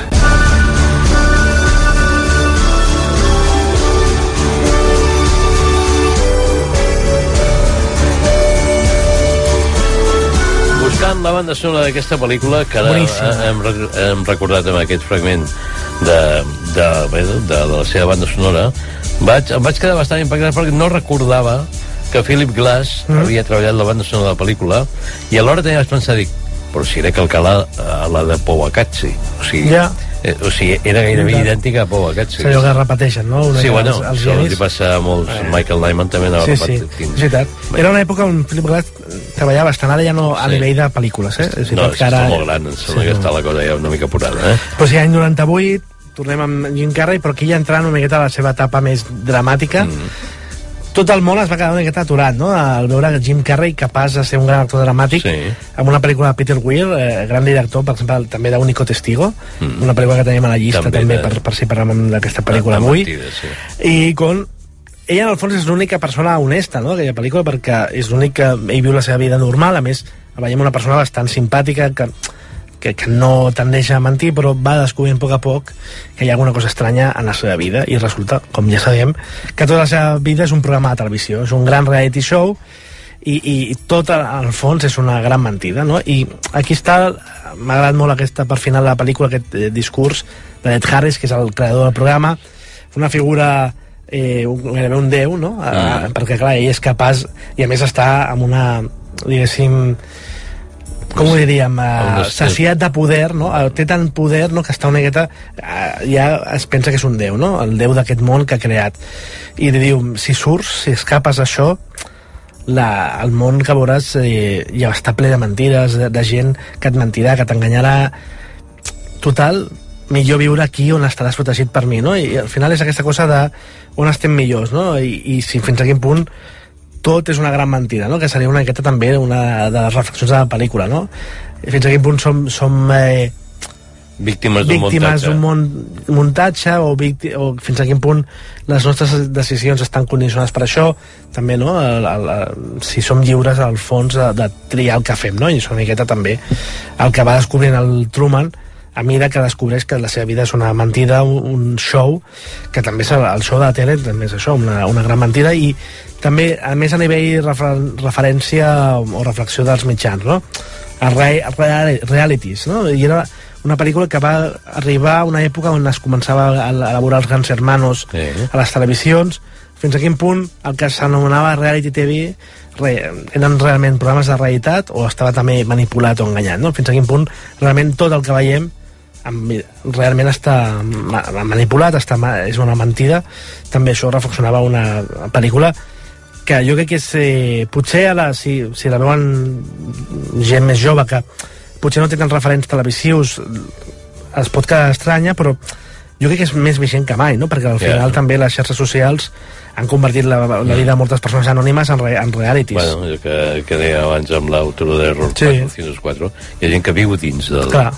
Buscant la banda sonora d'aquesta pel·lícula, que ara Boníssima. hem, hem recordat amb aquest fragment de, de, bé, de, de la seva banda sonora, vaig, em vaig quedar bastant impactat perquè no recordava que Philip Glass mm. havia treballat la banda sonora de la pel·lícula i alhora també vaig pensar, dic, però si era calcada a la de Powakatsi. O sigui, Ja. eh, o sigui era gairebé Ja. idèntica a Powakatsi. És allò que repeteixen, no? Una Sí, bueno, els- els això li passa a molts. Michael Nyman també anava Sí, sí, repetint. és veritat. Era una època on Philip Glass treballava bastant, ara ja no a Sí. nivell de pel·lícules, eh? És No, és ara... molt gran, em sembla que està la cosa ja una mica apurada, eh? Però sí, any 98, tornem amb Jim Carrey, però aquí ja entrant una miqueta a la seva etapa més dramàtica. Mm. Tot el món es va quedar una miqueta aturat, no?, al veure Jim Carrey capaç de ser un gran actor dramàtic Sí. amb una pel·lícula de Peter Weir, eh, gran director, per exemple, també d'Unico Testigo, mm. una pel·lícula que tenim a la llista També també, de- per, per si parlem d'aquesta pel·lícula de avui. mentides, sí. i con ella en el fons és l'única persona honesta, no?, aquella pel·lícula, perquè és l'únic que ell viu la seva vida normal, a més, veiem una persona bastant simpàtica que, que, que no tendeix a mentir, però va descobrint a poc a poc que hi ha alguna cosa estranya en la seva vida, i resulta, com ja sabem, que tota la seva vida és un programa de televisió, és un gran reality show, i, i, i tot al fons és una gran mentida, no? I aquí està, m'ha agradat molt aquesta, per final de la pel·lícula, aquest eh, discurs de Ed Harris, que és el creador del programa, una figura eh, un, gairebé un déu, no? Mm. perquè, clar, ell és capaç, i a més està amb una, diguéssim, com ho diríem, uh, saciat de poder, no? Té tant poder no? que està una miqueta uh, ja es pensa que és un déu, no? el déu d'aquest món que ha creat i li diu, si surts, si escapes això la, el món que veuràs eh, ja està ple de mentides de, de gent que et mentirà, que t'enganyarà total, millor viure aquí on estaràs protegit per mi, no? I al final és aquesta cosa de on estem millors, no? I, i si fins a quin punt tot és una gran mentida, no? Que seria una miqueta també una de les reflexions de la pel·lícula, no? Fins a quin punt som, som eh, Víctimes d'un muntatge. mon muntatge o, victi o fins a quin punt les nostres decisions estan condicionades per això també, no? El, el, el, si som lliures al fons de, de triar el que fem, no? I és una miqueta també el que va descobrint el Truman a mesura que descobreix que la seva vida és una mentida, un, un show, que també és el, el show de la tele, també és això, una, una gran mentida, i també, a més, a nivell refer, referència o reflexió dels mitjans, no? A re, real, realities, no? I era una pel·lícula que va arribar a una època on es començava a elaborar els grans hermanos Sí. a les televisions, fins a quin punt el que s'anomenava reality TV re, eren realment programes de realitat o estava també manipulat o enganyat, no? Fins a quin punt realment tot el que veiem realment està ma manipulat, està és una mentida. També això reflexionava una pel·lícula que jo crec que és, eh, potser ara, si, si la veuen gent més jove que potser no té tants referents televisius es pot quedar estranya, però jo crec que és més vigent que mai, no? perquè al final també les xarxes socials han convertit la, la vida de moltes persones anònimes en, re, en realities. Bueno, que, que deia abans amb l'autor d'Error Sí. 404, hi ha gent que viu dins del, Clar,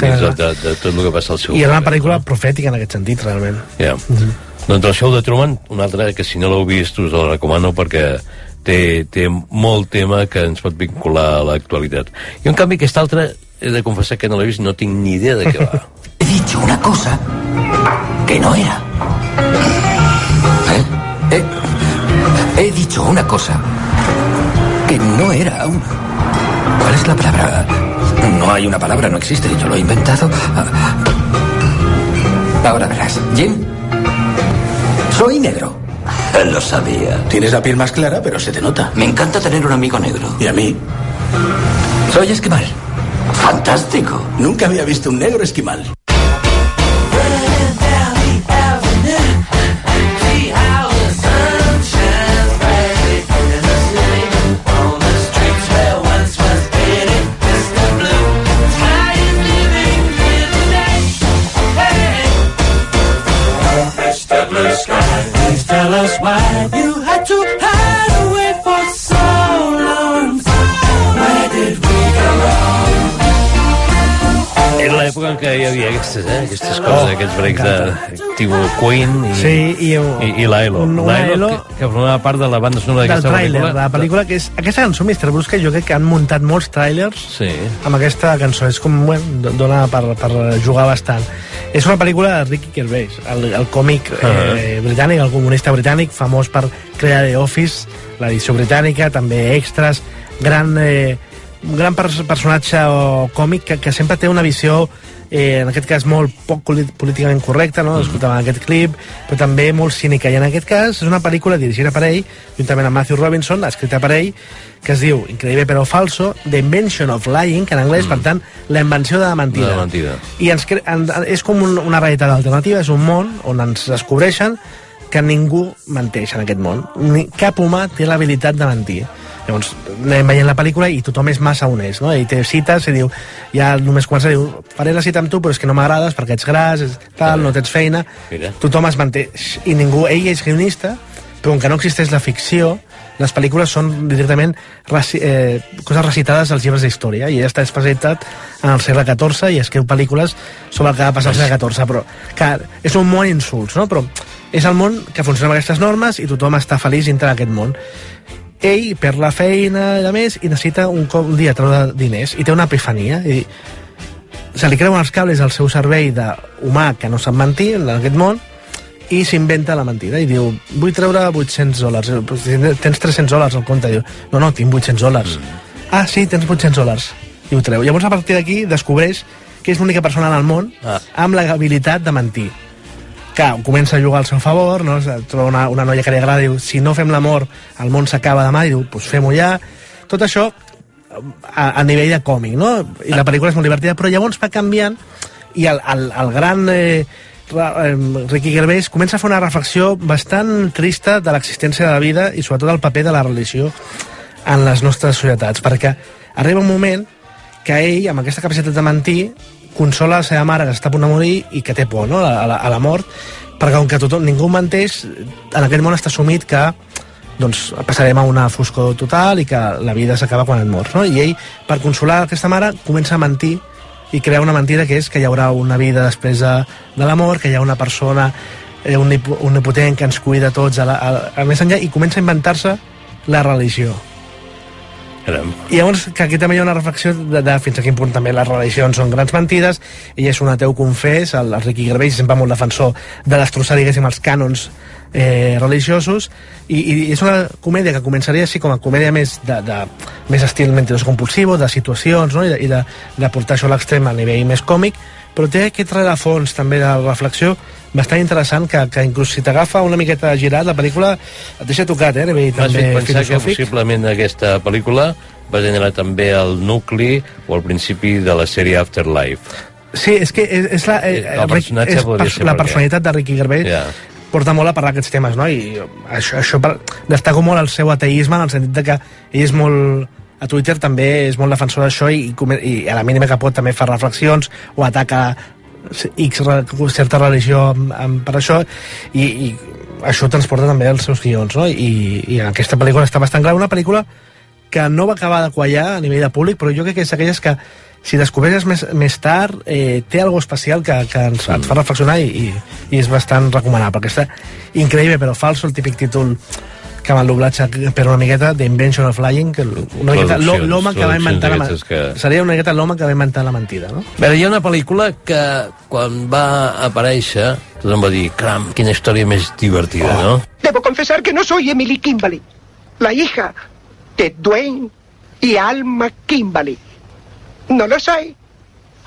dins de, de, de tot el que passa al seu I era una pel·lícula profètica en aquest sentit, realment. Ja. Doncs el show de Truman, un altre que si no l'heu vist us el recomano perquè té, té molt tema que ens pot vincular a l'actualitat. I en canvi aquest altre, he de confessar que no l'he vist, no tinc ni idea de què va. He dicho una cosa que no era. ¿Eh? He, he dicho una cosa que no era. un- ¿Cuál es la palabra? No hay una palabra, no existe. Yo lo he inventado. Ah. Ahora verás. Jim, soy negro. Lo sabía. Tienes la piel más clara, pero se te nota. Me encanta tener un amigo negro. Y a mí. Soy esquimal. Fantástico. Nunca había visto un negro esquimal. Why you l'època en què hi havia aquestes, eh, aquestes coses, aquests breaks de tipus Queen i, Sí, i, i, i L'Aelo, Elo- que, que formava part de la banda sonora d'aquesta pel·lícula. de la pel·lícula, que és aquesta cançó, Mr. Que jo crec que han muntat molts tràilers Sí. amb aquesta cançó. És com, bueno, do- dona per, per jugar bastant. És una pel·lícula de Ricky Gervais, el, el còmic eh, britànic, el comunista britànic, famós per crear The Office, l'edició britànica, també extras, gran, eh, un gran pers personatge o còmic que, que sempre té una visió eh, en aquest cas molt poc políticament correcta, no? escoltàvem aquest clip, però també molt cínica, i en aquest cas és una pel·lícula dirigida per ell, juntament amb Matthew Robinson, escrita per ell, que es diu, increïble però falso, The Invention of Lying, que en anglès, per tant, la invenció de la mentida. De la mentida. I ens, en, és com un, una realitat alternativa, és un món on ens descobreixen que ningú menteix en aquest món. Ni, cap humà té l'habilitat de mentir. Llavors, anem veient la pel·lícula i tothom és massa honest, no? I té cites i diu, ja només comença a dir, faré la cita amb tu, però és que no m'agrades perquè ets gras, és tal, no tens feina. Mira. Tothom es manté. I ningú, ell és guionista, però com que no existeix la ficció, les pel·lícules són directament reci, eh, coses recitades als llibres d'història i ella està especialitzat en el segle XIV i escriu pel·lícules sobre el que va passar al segle XIV però clar, és un món insults no? però És el món que funciona amb aquestes normes i tothom està feliç dintre d'aquest món. Ell perd la feina i a més i necessita un, cop, un dia treure diners i té una epifania i se li creuen els cables al seu servei d'humà que no sap mentir en aquest món i s'inventa la mentida i diu, vull treure 800 dòlars Pues, tens 300 dòlars al compte diu, no, no, tinc 800 dòlars mm. ah, sí, tens 800 dòlars i ho treu, llavors a partir d'aquí descobreix que és l'única persona en el món Ah. amb la habilitat de mentir que comença a jugar al seu favor no? troba una, una noia que li agrada diu, si no fem l'amor, el món s'acaba demà i diu, pues fem-ho ja tot això a, a nivell de còmic no? i la pel·lícula és molt divertida però llavors va canviant i el, el, el gran eh, eh, Ricky Gervais comença a fer una reflexió bastant trista de l'existència de la vida i sobretot el paper de la religió en les nostres societats, perquè arriba un moment que ell, amb aquesta capacitat de mentir, consola la seva mare que està a punt de morir i que té por no? a, la, a la mort, perquè com que tothom, ningú menteix, en aquest món està assumit que doncs passarem a una foscor total i que la vida s'acaba quan et mors, no? I ell, per consolar aquesta mare, comença a mentir i crea una mentida que és que hi haurà una vida després de, de la mort, que hi ha una persona eh, omnip omnipotent que ens cuida tots a, la, a, a més enllà i comença a inventar-se la religió. Caram. I llavors que aquí també hi ha una reflexió de, de fins a quin punt també les religions són grans mentides ell és un ateu confés, el, el Ricky Gervais sempre molt defensor de destrossar diguéssim els cànons eh, religiosos i, i és una comèdia que començaria així com a comèdia més de, de més estil mentiroso compulsivo, de situacions no? i, de, i de, de portar això a l'extrem a nivell més còmic però té aquest rerefons també de reflexió bastant interessant que, que inclús si t'agafa una miqueta girat la pel·lícula et deixa tocat eh, a nivell també pensar que possiblement aquesta pel·lícula va generar també el nucli o el principi de la sèrie Afterlife. Sí, és que és, és la, eh, El personatge és ser la personalitat de Ricky Gervais Ja. porta molt a parlar aquests temes, no? I això, això per, destaco molt el seu ateisme en el sentit de que ell és molt a Twitter també és molt defensor d'això i, i, a la mínima que pot també fa reflexions o ataca X, certa religió amb, amb, per això. I, i això transporta també els seus guions no? I, i en aquesta pel·lícula està bastant clar. Una pel·lícula que no va acabar de quallar a nivell de públic però jo crec que és aquelles que si descobreixes més, més tard eh, té algo especial que, que ens, et fa reflexionar i, i, i és bastant recomanable. Perquè està increïble però falso el típic títol que amb el doblatge per una miqueta The Invention of Flying que una miqueta l'home que va inventar la, que... seria una miqueta l'home que va inventar la mentida no? Veure, hi ha una pel·lícula que quan va aparèixer tothom va dir, cram, quina història més divertida, no? Debo confesar que no soy Emily Kimberly, la hija de Dwayne y Alma Kimberly. No lo soy.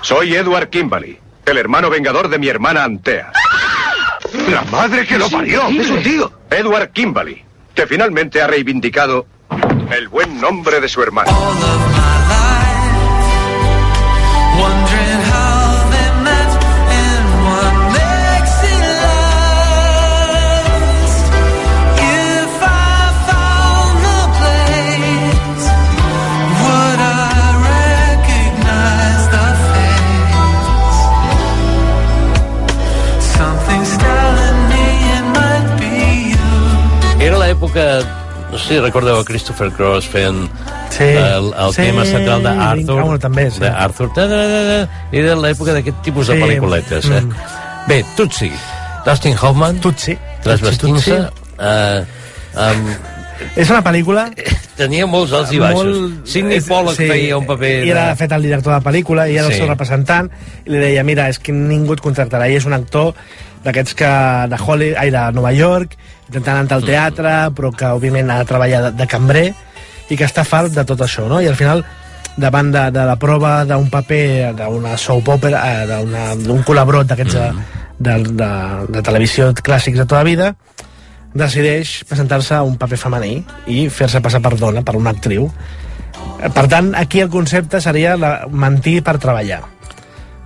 Soy Edward Kimberly, el hermano vengador de mi hermana Antea. ¡La madre que lo parió! ¡Es un tío! Edward Kimberly, que finalmente ha reivindicado el buen nombre de su hermano. L'època, no sé si recordeu a Christopher Cross fent sí, el, el sí, tema central d'Arthur. bueno, també, sí. Ta, ta, ta. Era l'època d'aquest tipus de Sí, pel·lículetes. Eh? mm. Bé, Tutsi. Dustin Hoffman. Tutsi. Transvestint-se. Tutsi. Eh, um, és una pel·lícula tenia molts alts i baixos. Molt- Sidney és- Pollack feia un paper... I era, de fet, el director de la pel·lícula i era Sí. el seu representant i li deia, mira, és que ningú et contractarà i és un actor d'aquests que de Hollywood, ai, de Nova York intentant entrar al teatre però que òbviament ha de treballar de, de cambrer i que està fart de tot això no? i al final davant de, de la prova d'un paper d'una soap opera eh, d'un col·laborot d'aquests de, de, de, de televisió clàssics de tota la vida decideix presentar-se a un paper femení i fer-se passar per dona, per una actriu. Eh, Per tant, aquí el concepte seria la, mentir per treballar.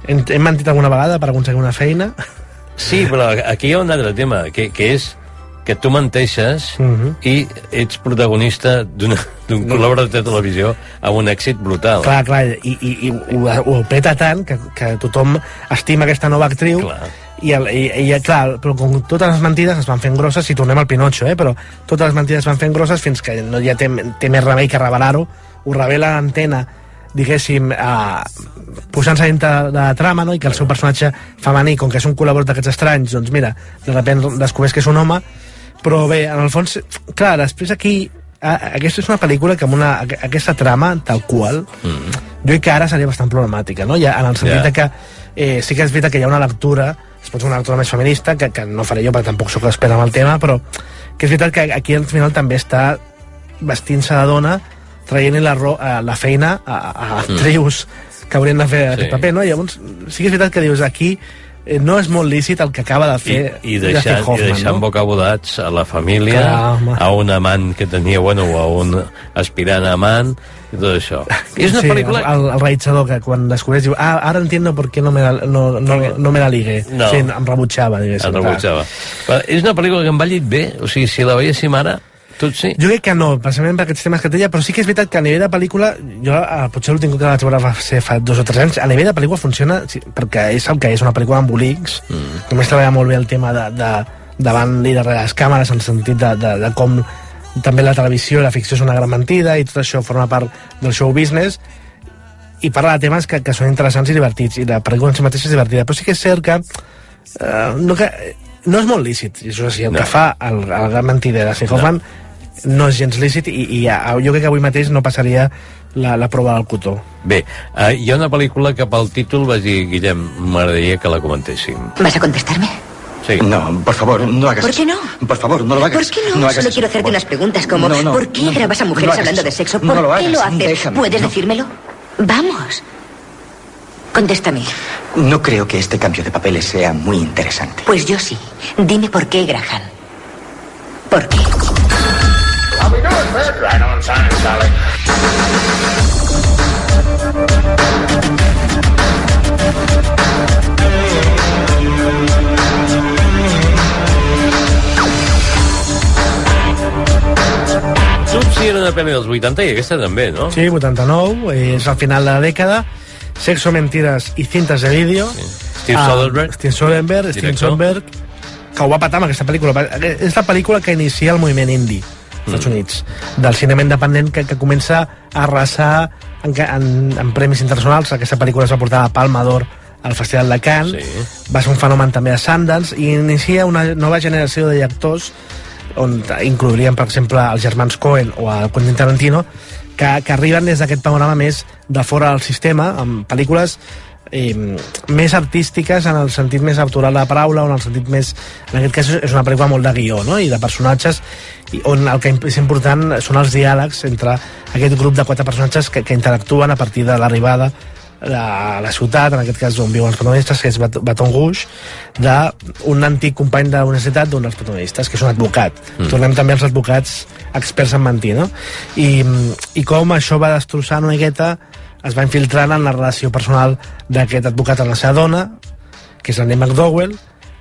Hem, hem mentit alguna vegada per aconseguir una feina? Sí, però aquí hi ha un altre tema, que, que és que tu menteixes Mhm. i ets protagonista d'una- d'un col·laborador de televisió amb un èxit brutal. Clar, clar, i, i, i ho, ho peta tant que, que tothom estima aquesta nova actriu Clar. i, el, i, i, clar, però com totes les mentides es van fent grosses, si tornem al Pinocho, eh, però totes les mentides es van fent grosses fins que no ja té, té més remei que revelar-ho, ho revela l'antena diguéssim, eh, posant-se dintre de la trama, no? i que el seu personatge femení, com que és un col·laborador d'aquests estranys, doncs mira, de sobte descobreix que és un home, però bé, en el fons, clar, després aquí aquesta és una pel·lícula que amb una, aqu- aquesta trama, tal qual, Mm. jo crec que ara seria bastant problemàtica, no? Ja, en el sentit de que eh, sí que és veritat que hi ha una lectura, es pot una lectura més feminista, que, que no faré jo perquè tampoc sóc expert en el tema, però que és veritat que aquí al final també està vestint-se de dona, traient-li la, ro- eh, la feina a, a actrius que haurien de fer Sí. aquest paper, no? Llavors, sí que és veritat que dius aquí eh, no és molt lícit el que acaba de I, fer i de fer deixant, i Hoffman, deixant no? bocabodats a la família, Clar, home. a un amant que tenia, bueno, o a un aspirant amant, i tot això. I és una sí, pel·lícula... El, el realitzador que quan descobreix diu ah, ara entiendo por qué no me la, no, no, no me la ligué. No. Sí, em rebutjava, diguéssim. Clar. rebutjava. És una pel·lícula que em va llit bé, o sigui, si la veiéssim ara, tot sí. Jo crec que no, precisament per aquests temes que deia, però sí que és veritat que a nivell de pel·lícula, jo eh, potser l'últim que vaig veure va ser fa dos o tres anys, a nivell de pel·lícula funciona, sí, perquè és el que és, una pel·lícula amb bolics, mm. només treballa molt bé el tema de, de, davant i darrere les càmeres, en el sentit de, de, de com també la televisió i la ficció és una gran mentida i tot això forma part del show business i parla de temes que, que són interessants i divertits i la pel·lícula en si mateixa és divertida però sí que és cert que, eh, no, que no és molt lícit i això sí, el No. que fa el, el gran mentider de Hoffman no. És gens lícit i, i ja, jo crec que avui mateix no passaria la, la prova del cotó Bé, uh, hi ha una pel·lícula que pel títol vaig dir, Guillem, m'agradaria que la comentéssim. ¿Vas a contestarme? Sí. No, por favor, no hagas ¿Por qué no? Por favor, no lo hagas. ¿Por qué no? hagas Solo quiero hacerte por unas preguntas como No, no, ¿por qué no, grabas a no mujeres hablando de sexo? No ¿Por lo qué hagas, lo haces? déjame, ¿Puedes no. decírmelo? Vamos. Contéstame. No creo que este cambio de papeles sea muy interesante. Pues yo sí. Dime por qué, Graham. ¿Por qué? Tutsi era una pel·li dels 80 i aquesta també, no? Sí, 89, eh, és al final de la dècada Sexo, mentiras y cintas de vídeo Steve Ah, Soderbergh. Steve Soderbergh, Steve. Soderbergh que ho va patar amb aquesta pel·lícula és la pel·lícula que inicia el moviment indie Estats Units, del cinema independent que, que comença a arrasar en, en, en premis internacionals aquesta pel·lícula es va portar a Palma d'Or al Festival de Cannes Sí. va ser un fenomen també a Sundance i inicia una nova generació de directors on inclourien, per exemple, els germans Coen o el Quentin Tarantino, que, que arriben des d'aquest panorama més de fora del sistema, amb pel·lícules eh, més artístiques en el sentit més autoral de la paraula, o en el sentit més... En aquest cas és una pel·lícula molt de guió, no?, i de personatges, i on el que és important són els diàlegs entre aquest grup de quatre personatges que, que interactuen a partir de l'arribada a la ciutat, en aquest cas on viuen els protagonistes, que és Bat- Baton Rouge, d'un antic company de la universitat d'un dels protagonistes, que és un advocat. Mm. Tornem també als advocats experts en mentir, no? I, i com això va destrossar una miqueta, es va infiltrant en la relació personal d'aquest advocat amb la seva dona, que és l'Annie McDowell,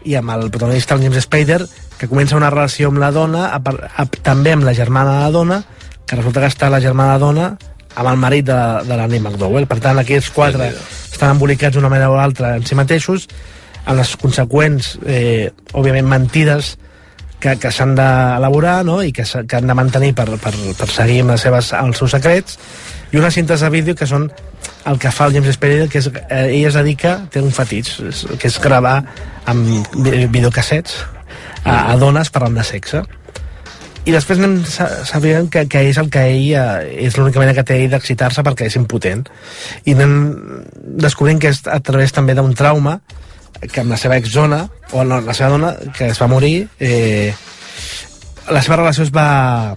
i amb el protagonista, el James Spader, que comença una relació amb la dona, a, a, també amb la germana de la dona, que resulta que està la germana de la dona amb el marit de, de l'Annie McDowell. Per tant, aquí els quatre estan embolicats d'una manera o altra en si mateixos, en les conseqüents, eh, òbviament, mentides que, que s'han d'elaborar no? i que, que han de mantenir per, per, per seguir amb les seves, els seus secrets i unes cintes de vídeo que són el que fa el James Spader que és, eh, ell es dedica, té un fetitx és- que és gravar amb vi- videocassets a, a dones parlant de sexe i després anem sa- sabent que, que és el que ell eh, és l'única manera que té ell d'excitar-se perquè és impotent i anem descobrint que és a través també d'un trauma que amb la seva exdona o no, la seva dona que es va morir eh, la seva relació es va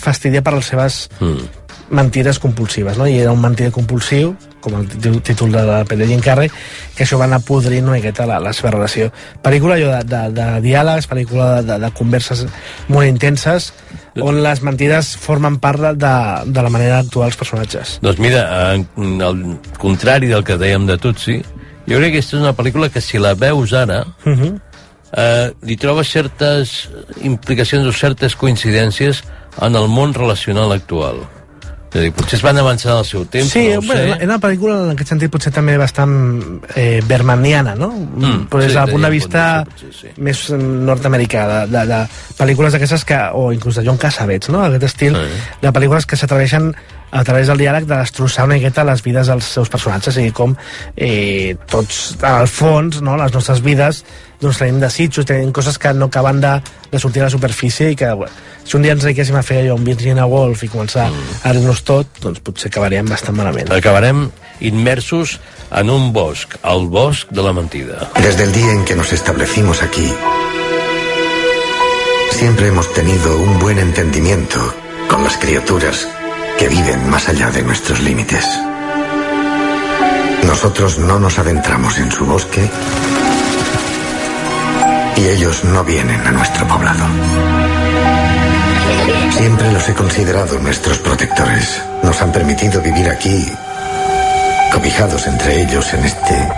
fastidiar per les seves Mm. Mentides compulsives, no? I era un mentider compulsiu, com el tí- títol de la pel·li de Jim Carrey, que això va anar podrint una miqueta la, la seva relació. Pel·lícula allò de, de, de diàlegs, pel·lícula de, de converses molt intenses, on les mentides formen part de, de, de la manera d'actuar els personatges. Doncs mira, en- al contrari del que dèiem de Tutsi, jo crec que aquesta és una pel·lícula que si la veus ara, Uh -huh. eh, li trobes certes implicacions o certes coincidències en el món relacional actual. És dir, potser es van avançar en el seu temps, Sí, no bueno, sé. era una pel·lícula en aquest sentit potser també bastant eh, bermaniana, no? Mm, Però des sí, del punt de vista més nord-americà, de, de, de pel·lícules d'aquestes que, o inclús de John Cassavetes, no? Aquest estil Sí. de pel·lícules que s'atreveixen a través del diàleg de destrossar una miqueta les vides dels seus personatges i com eh, tots, al fons, no, les nostres vides doncs tenim desitjos, tenim coses que no acaben de, de sortir a la superfície i que bueno, si un dia ens dediquéssim a fer allò, un Virginia Woolf i començar mm. a dir-nos tot, doncs potser acabaríem bastant malament. Acabarem immersos en un bosc, el bosc de la mentida. Desde el día en que nos establecimos aquí, siempre hemos tenido un buen entendimiento con las criaturas que viven más allá de nuestros límites. Nosotros no nos adentramos en su bosque y ellos no vienen a nuestro poblado. Siempre los he considerado nuestros protectores. Nos han permitido vivir aquí, cobijados entre ellos en este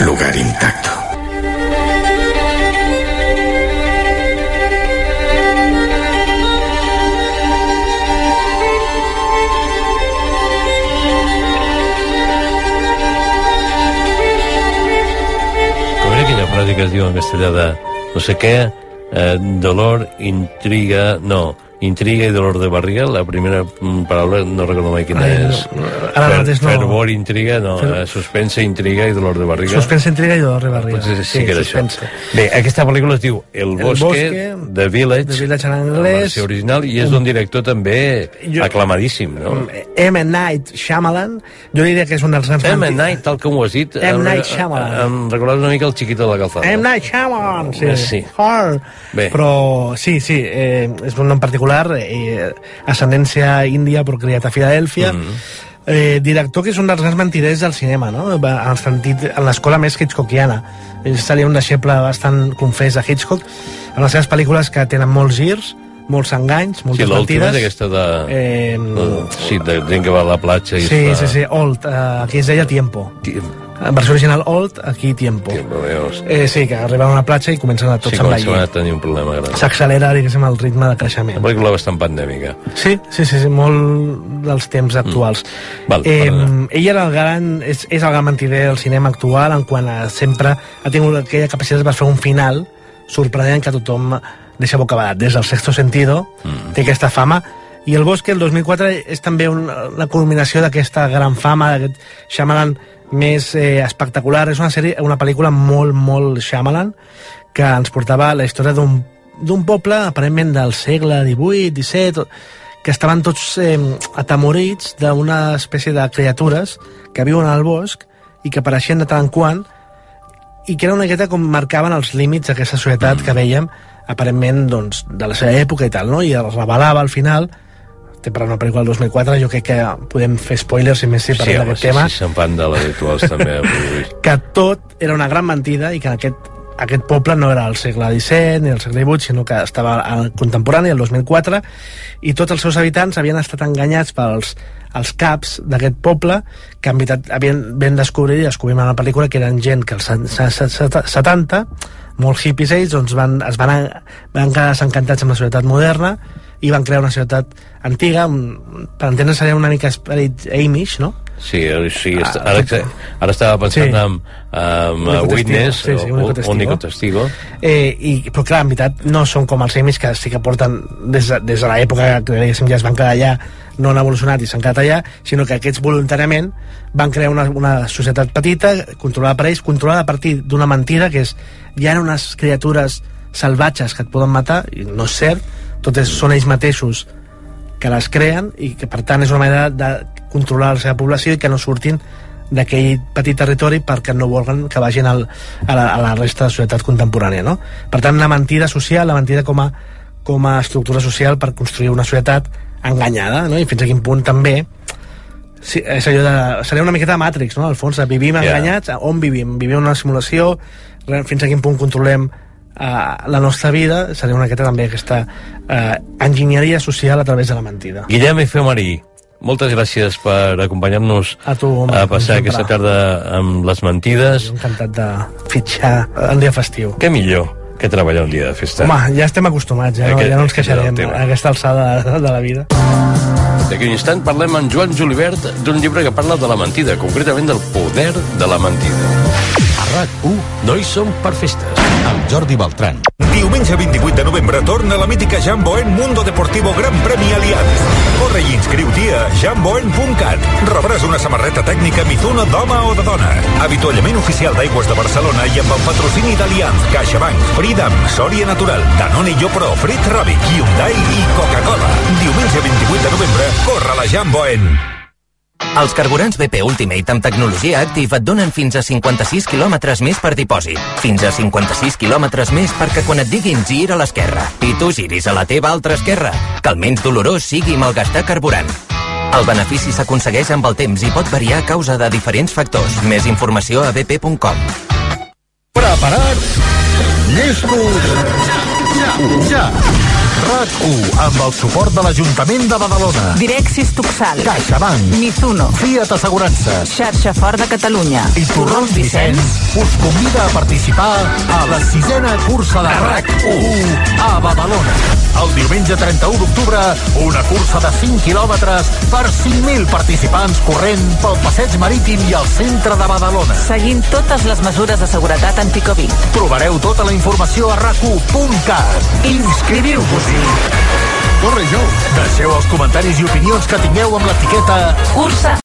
lugar intacto. Frase que es diu en castellà de no sé què, eh, dolor, intriga... No, intriga i dolor de barriga, la primera mm, paraula no recordo mai quina Ai, és. no, ara mateix no. Fervor, intriga, no, Fer- eh, suspense, intriga i dolor de barriga. Suspense, intriga i dolor de barriga. Potser sí, que era suspense. això. Bé, aquesta pel·lícula es diu El Bosque, Bosque, de Village, The Village en en anglès. versió original, i és d'un director també Jo- aclamadíssim, no? M. Night Shyamalan, jo diria que és un dels grans... M. Night, tal com ho has dit, M. Night Shyamalan. Em recordava una mica el xiquito de la calzada. M. Night Shyamalan, sí. Eh, sí. Però sí, sí, eh, és un nom particular, eh, ascendència índia però criat a Filadèlfia. Mm. Eh, director que és un dels grans mentiders del cinema, no? En, el sentit, en l'escola més hitchcockiana. Ell seria un deixeble bastant confés de Hitchcock, en les seves pel·lícules que tenen molts girs, molts enganys, Sí, moltes l'última mentides. és aquesta de... Eh, de- Sí, de gent que va a la platja i Sí, fa... sí, sí, Old, uh, aquí es deia Tiempo. Tiempo. Versió original Old, aquí Tiempo. Tiempo? Eh, sí, que arriben a una platja i comencen a tots sí, a envellir. comencem a tenir un problema gran. S'accelera, diguéssim, el ritme de creixement. Una pel·lícula bastant pandèmica. Sí, sí, sí, sí molt dels temps actuals. Mm. Val, eh, perdona. ell era el gran, és, és el gran mentider del cinema actual en quant a sempre ha tingut aquella capacitat de fer un final sorprenent que tothom deixa bocabadat. Des del sexto sentido Mm. té aquesta fama i el Bosque, el 2004, és també un, la culminació d'aquesta gran fama, d'aquest Shyamalan més eh, espectacular. És una sèrie, una pel·lícula molt, molt Shyamalan, que ens portava la història d'un d'un poble, aparentment del segle XVIII, XVII, que estaven tots eh, atemorits d'una espècie de criatures que viuen al bosc i que apareixien de tant en quant i que era una miqueta com marcaven els límits d'aquesta societat que veiem aparentment doncs, de la seva època i tal, no? i es revelava al final d'una pel·lícula del 2004 jo crec que podem fer spoilers i més si parlem home, d'aquest sí, tema sí, se'n fan de les habituals també. avui. que tot era una gran mentida i que aquest, aquest poble no era el segle XVII ni el segle XVIII, sinó que estava al contemporani, el 2004, i tots els seus habitants havien estat enganyats pels els caps d'aquest poble que en veritat havien ben descobrir i descobrim en la pel·lícula que eren gent que als set- 70 molt hippies ells doncs van, es van, van quedar desencantats amb la societat moderna i van crear una ciutat antiga un- per entendre seria una mica esperit Amish, no? Sí, eh, sí Ah, est- ara, ara estava pensant Sí. en, en Único Witness, sí, sí, o- único o- testigo. testigo. Eh, i, però clar, en veritat no són com els Amish que sí que porten des de, des de l'època que diguéssim, ja es van quedar allà no han evolucionat i s'han quedat allà sinó que aquests voluntàriament van crear una, una societat petita, controlada per ells controlada a partir d'una mentida que és hi ha unes criatures salvatges que et poden matar, i no és cert tot és, són ells mateixos que les creen i que per tant és una manera de controlar la seva població i que no surtin d'aquell petit territori perquè no volen que vagin al, a, la, a la resta de la societat contemporània no? per tant la mentida social, la mentida com a, com a estructura social per construir una societat enganyada no? i fins a quin punt també sí, és allò de, seria una miqueta de Matrix no? al fons, vivim Ja. enganyats on vivim? Vivim en una simulació fins a quin punt controlem uh, la nostra vida seria una miqueta també aquesta uh, enginyeria social a través de la mentida Guillem Efemarí, moltes gràcies per acompanyar-nos a tu, home, a passar aquesta tarda amb les mentides. encantat de fitxar en dia festiu Què millor que treballar un dia de festa? Home, ja estem acostumats, ja, no, Aquest- ja no ens el queixarem a aquesta alçada de, de la vida. D'aquí un instant parlem amb Joan Julibert d'un llibre que parla de la mentida, concretament del poder de la mentida. A RAC1 no hi som per festes, Jordi Beltran. Diumenge 28 de novembre torna la mítica Jamboen Mundo Deportivo Gran Premi Allianz. Corre i inscriu-t'hi a jamboen.cat. Rebràs una samarreta tècnica Mizuno d'home o de dona. Avituallament oficial d'Aigües de Barcelona i amb el patrocini d'Allianz, CaixaBank, Freedom, Sòria Natural, Danone Yopro, Fritz Rabbit, Hyundai i Coca-Cola. Diumenge 28 de novembre, corre la Jamboen. Els carburants BP Ultimate amb tecnologia Active et donen fins a 56 quilòmetres més per dipòsit. Fins a 56 quilòmetres més perquè quan et diguin gir a l'esquerra i tu giris a la teva altra esquerra, que el menys dolorós sigui malgastar carburant. El benefici s'aconsegueix amb el temps i pot variar a causa de diferents factors. Més informació a bp.com. Preparats? Llestos? Ja! RAC1, amb el suport de l'Ajuntament de Badalona. Direxis Tuxal. CaixaBank. Mizuno. Fiat Assegurances. Xarxa Fort de Catalunya. I Torrons Vicenç us convida a participar a la sisena cursa de RAC1 a Badalona. El diumenge 31 d'octubre, una cursa de 5 quilòmetres per 5.000 participants corrent pel passeig marítim i al centre de Badalona. Seguint totes les mesures de seguretat anticovid. Trobareu tota la informació a rac1.cat. Corre, jo. Deixeu els comentaris i opinions que tingueu amb l'etiqueta Cursa